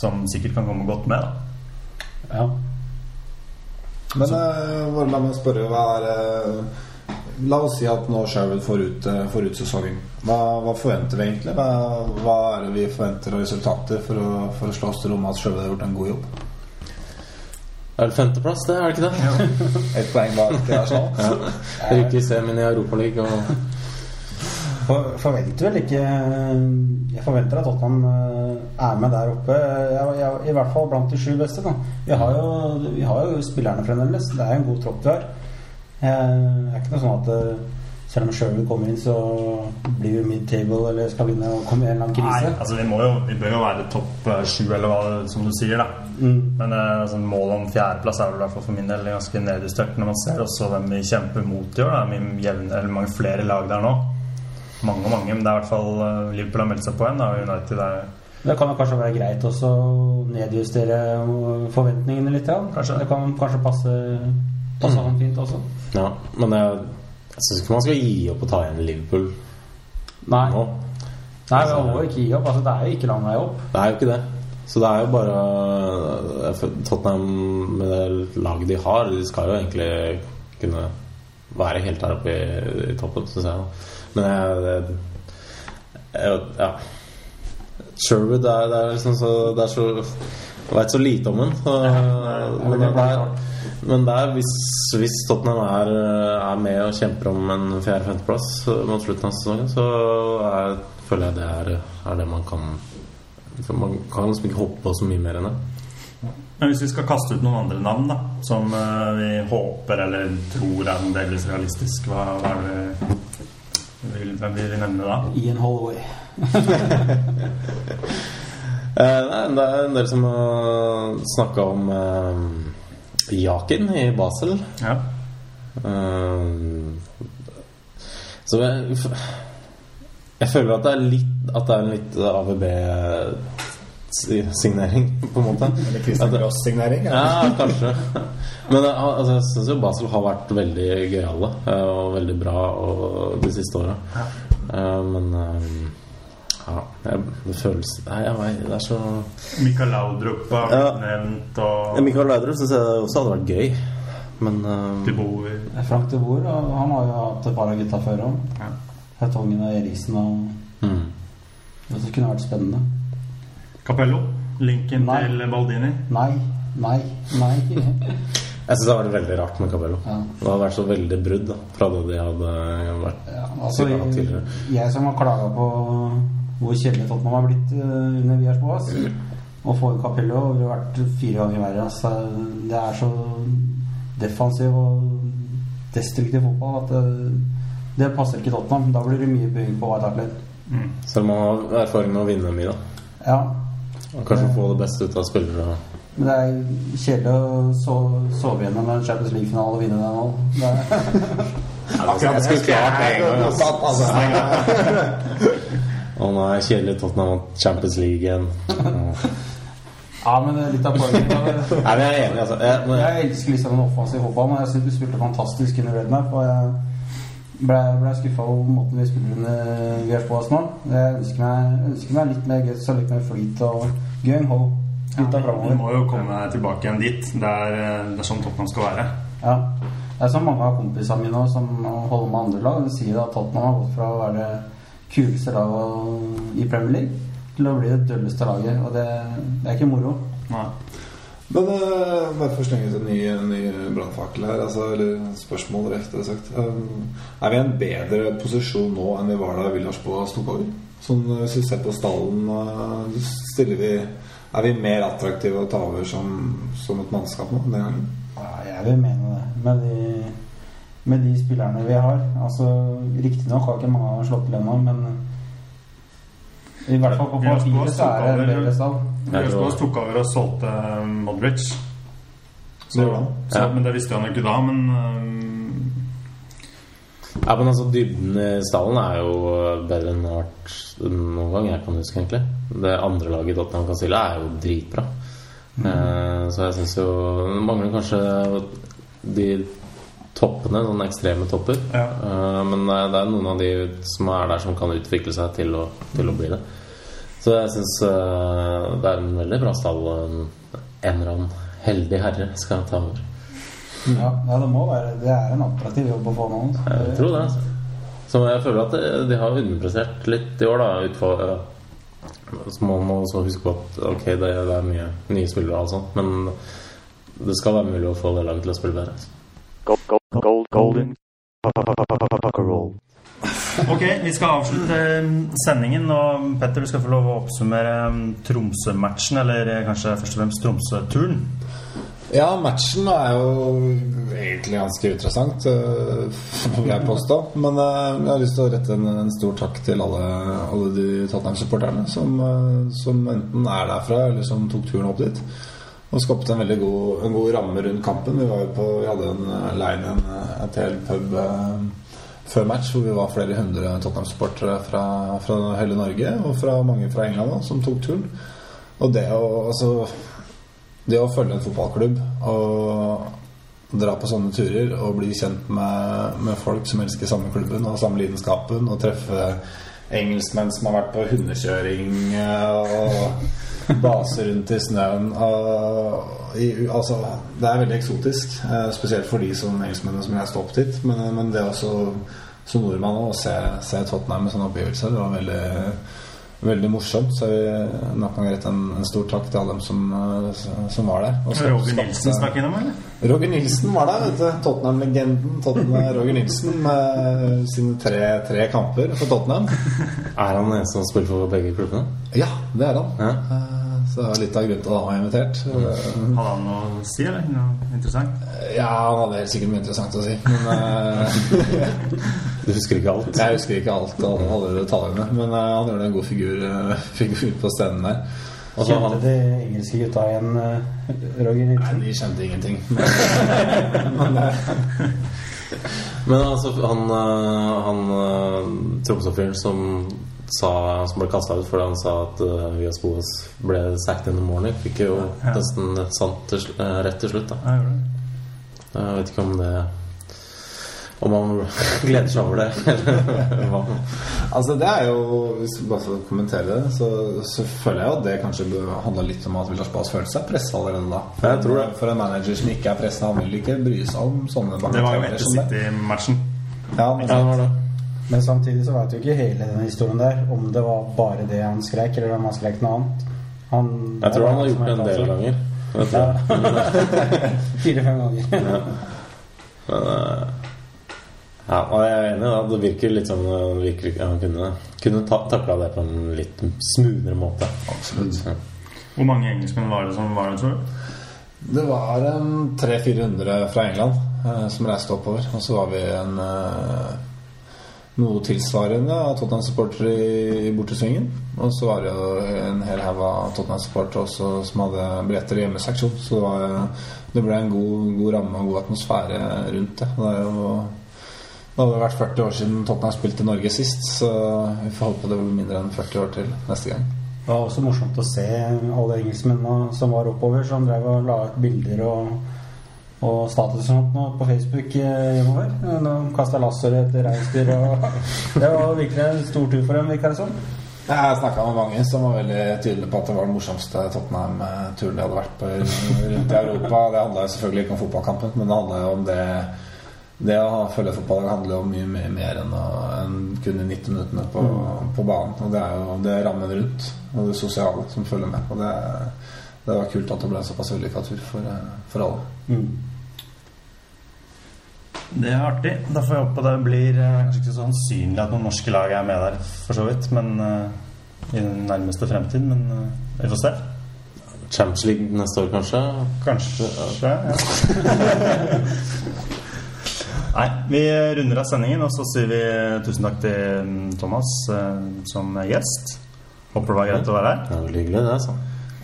som sikkert kan komme godt med. Da. Ja. Men uh, bare la meg spørre hva er eh, La oss si at nå Sherwood får ut, eh, får ut sesongen. Hva, hva forventer vi egentlig? Hva, hva er det vi forventer av resultater for å, for å slå oss til rom at Sherwood har gjort en god jobb? Er det femteplass, det? Er det ikke det? Ett poeng bak til Arsenal. Rykke i semien i Europaligaen og For, forventer vel ikke Jeg forventer at Tottenham eh, er med der oppe. Jeg, jeg, I hvert fall blant de sju beste. Da. Vi, har jo, vi har jo spillerne fremdeles. Det er en god tropp vi har. Eh, Det er ikke noe sånn at eh, selv om Sherwood kommer inn, så blir vi mid-table eller skal begynne å komme i en eller annen Nei, krise. altså vi, må jo, vi bør jo være topp eh, sju, eller hva som du sier. da Mm. Men eh, altså, målet om fjerdeplass er vel for min del ganske nedjustert. Når man ser også hvem vi kjemper mot i år. Det er mange flere lag der nå. Mange og mange, men det er i hvert fall eh, Liverpool har meldt seg på igjen. Da, United er Det kan jo kanskje være greit også å nedjustere forventningene litt. Ja. Kanskje. Det kan kanskje passe, passe han fint også. Ja, men jeg, jeg syns ikke man skal gi opp å ta igjen Liverpool Nei, nå. Nei vi må ikke gi opp. Altså, det er jo ikke lang vei opp. Det er jo ikke det. Så det er jo bare Tottenham med det laget de har, de skal jo egentlig kunne være helt der oppe i, i toppen, syns jeg. da. Men jeg, jeg, Ja. Sherwood er, det er liksom så Det er så Jeg veit så lite om den. Så, men, det er, men det er hvis, hvis Tottenham er, er med og kjemper om en fjerde-femteplass mot slutten av sesongen, så er, føler jeg det er, er det man kan for Man kan liksom ikke hoppe på så mye mer enn det. Men hvis vi skal kaste ut noen andre navn da som eh, vi håper eller tror er delvis realistisk, hva, hva er det hvem vil vi nevne da? Ian Holloway. Eh, nei, det er en del som har snakka om eh, Jakin i Basel. Ja. Eh, så jeg, jeg føler at det er litt At det er en litt AVB-signering, på en måte. Eller Christian Gross-signering? Ja, kanskje. Men eh, altså, jeg syns jo Basel har vært veldig gøyale eh, og veldig bra og, de siste åra. Eh, Men ja, det føles Nei, jeg vet det er så Mikael Laudrup har Ja. nevnt, og Michael Laudrup syns jeg også hadde vært gøy. Men eh, de bor Frank de Boer, og han har jo hatt et par av gutta før òg. ja. Hertongen og Eriksen og mm. Det kunne vært spennende. Capello. Linken Nei. til Baldini. Nei, nei, nei. Jeg syns det har vært veldig rart med Capello. Ja. Det har vært så veldig brudd da, fra det de hadde vært Ja, altså, tidligere. jeg som har klaga på hvor kjedelig Tottenham har blitt eh, under Vias Boas Å få ut Capello ville vært fire ganger verre. Altså, det er så defensiv og destruktiv fotball at det, det passer ikke Tottenham. Da blir det mye bygging på White Hart Lane. Mm. Selv om man har erfaring med å vinne mye, da. Ja, Og kanskje få det beste ut av spillere. men det er kjedelig å so- sove gjennom en Champions League-finale og vinne den òg. det skulle det en gang. Altså, Å nei, kjedelig Tottenham vant Champions League igjen. Ja. Ja, men er litt av poenget er- Nei, men jeg er enig, altså. Jeg, men, Jeg elsker liksom den offensive fotballen, men jeg syns du spilte fantastisk under Redknapp. Og jeg ble, ble skuffa over måten vi spiller under oss nå. Jeg ønsker meg, ønsker meg litt mer guts og litt mer flyt og gung ho. Gutta Vi må jo komme tilbake igjen dit. Det er, det er sånn Tottenham skal være. Ja. Det er så mange av kompisene mine som holder med andre lag. De sier at Tottenham har gått fra å være det kuleste laget i Premier League til å bli det dølleste laget. Og det, det er ikke moro. Nei. Men uh, bare for å slenge ut en ny, ny brannfakkel her, altså, eller spørsmål rettere sagt. Um, er vi i en bedre posisjon nå enn vi var da Villars Boas tok over? Sånn, uh, hvis vi ser på stallen, uh, vi Er vi mer attraktive å ta over som, som et mannskap nå den gangen? Ja, jeg vil mene det. Med de, med de spillerne vi har. Altså, Riktignok har ikke mange slått til ennå, men i hvert fall på papiret så er det en over- bedre stall. Jeg tror- Villas tok over og solgte eh, Modric. Så, han. så, Ja. Men det visste han jo ikke da. Men um... Ja, men altså Dybden i stallen er jo bedre enn vært noen gang jeg kan huske, egentlig. Det andre laget i Tottenham kan stille, er jo dritbra. Eh, så jeg syns jo mangler kanskje de toppene, sånne ekstreme topper. Ja. Uh, men det er, det er noen av de som er der, som kan utvikle seg til å, til å bli det. Så jeg syns det er en veldig bra stall. En eller annen heldig herre skal ta over. Ja, ja, det må være Det er en attraktiv jobb å få nå. Jeg tror det. altså. Så jeg føler at de- de har underprestert litt i år, da. Utfor, så må man også huske på at ok, det er mye nye spillere og alt sånt, men det skal være mulig å få det laget til å spille bedre. altså. Gold, golden. Cockerel. Ok, vi skal avslutte sendingen, og Petter, du skal få lov å oppsummere mm, Tromsø-matchen, eller eh, kanskje først og fremst Tromsø-turen. Ja, matchen er jo egentlig ganske interessant, øh, vil jeg påstå. Men øh, jeg har lyst til å rette en, en stor takk til alle, alle de Tottenham-supporterne som, som enten er derfra, eller som tok turen opp dit. Og skapte en veldig god, en god ramme rundt kampen. Vi, på, vi hadde en øh, leir en øh, et hel pub eh, før match hvor vi var flere hundre Tottenham-supportere fra, fra hele Norge, og fra mange fra England også, som tok turen. Og det å altså det å følge en fotballklubb og dra på sånne turer og bli kjent med, med folk som elsker samme klubben og samme lidenskapen, og treffe engelskmenn som har vært på hundekjøring eh, og base rundt i snøen og, i, Altså, det er veldig eksotisk, eh, spesielt for de som engelskmennene som reiste opp dit, men, men det også som nordmann å se, se Tottenham med sånne opplevelser, det var veldig Veldig morsomt. Så vil nok en gang rette en, en stor takk til alle dem som, eh, som var der. Og skapte- Roger Nilsen snakket innom, eller? Roger Nilsen var der, vet du. Tottenham-legenden Tottenham, Roger Nilsen med sine tre, tre kamper for Tottenham. Er han den eneste som spiller for begge klubbene? Ja, det er han. Ja. Så det er litt av grunnen til at han var invitert. Eh, Hadde han noe å si, eller? Noe interessant? Ja, han hadde helt sikkert mye interessant å si. Men eh, Du husker ikke alt? jeg husker ikke alt alle, alle detaljene. Men eh, han gjorde en god figur, eh, figur på scenen der. Og Kjente han, de engelske gutta igjen, Roger Nei, de kjente ingenting. Men, men men altså, han, han Tromsø-fyren som sa, som ble kasta ut fordi han sa at uh, Vias Boas ble sacked in the morning, fikk jo Ja. nesten sant til, eh, rett til slutt. da Ja. Jeg vet ikke om det Om han gleder seg over det, eller hva. Altså det er jo Hvis vi bare skal kommentere det, så, så føler jeg jo at det kanskje handler litt om at Villas Boas følte seg pressa allerede da. For, Jeg tror det. for en manager som ikke er pressa, han vil ikke bry seg om sånne Det var jo etter som det. City-matchen. Ja, men, Ja, det var det. Men samtidig så vet du ikke hele den historien der, om det var bare det han skrek, eller om han skrek noe annet. Han, Jeg tror han har gjort det en del ganger. Fire-fem ganger. Ja. Men øh, ja, og jeg er enig. da Det virker litt som Han virker Han kunne, kunne ta, takla det på en litt smoothere måte. Absolutt. Ja. Hvor mange engelskmenn var det som var der, tror du? det var en 300-400 fra England eh, som reiste oppover. Og så var vi en eh, noe tilsvarende av Tottenham-supportere i, bortesvingen. Og så var det jo en hel haug av Tottenham-supportere også som hadde billetter i hjemmeseksjon. Så det, var, det ble en god, god ramme og god atmosfære rundt det. Det er jo det hadde vært 40 år siden Tottenham spilte Norge sist, så vi får håpe det blir mindre enn 40 år til neste gang. Det var også morsomt å se alle engelskmennene som var oppover, som drev og la ut bilder og, og status og sånt nå på Facebook eh, hjemover. De kasta laser etter reinsdyr og Det var virkelig en stor tur for dem, virka det som. Jeg snakka med mange som var veldig tydelige på at det var den morsomste Tottenham-turen de hadde vært på rundt i Europa. Det handla selvfølgelig ikke om fotballkampen, men det handla jo om det Det å følge fotball handler jo om mye mer, enn, enn kun de 90 minuttene på, på banen. Og det er jo det rammen rundt og det sosiale som følger med. Og det, det var kult at det ble en såpass vellykka tur for, for alle. Mm. Det er artig. Da får jeg håpe det blir eh, kanskje ikke så sannsynlig at noen norske lag er med der, for så vidt. Men uh, i den nærmeste fremtid. Men uh, vi får se. Champions League neste år, kanskje? Kanskje. Ja. Nei, vi runder av sendingen, og så sier vi tusen takk til mm, Thomas som gjest. Håper det var greit å være her. Det var hyggelig, det. altså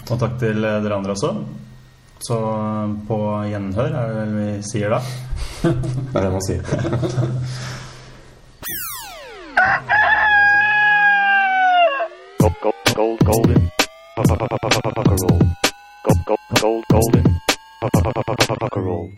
Og takk til dere andre også. Så på gjenhør, er det vel vi sier da? det er det man sier. Gold, golden, roll. Gold, gold, golden, roll.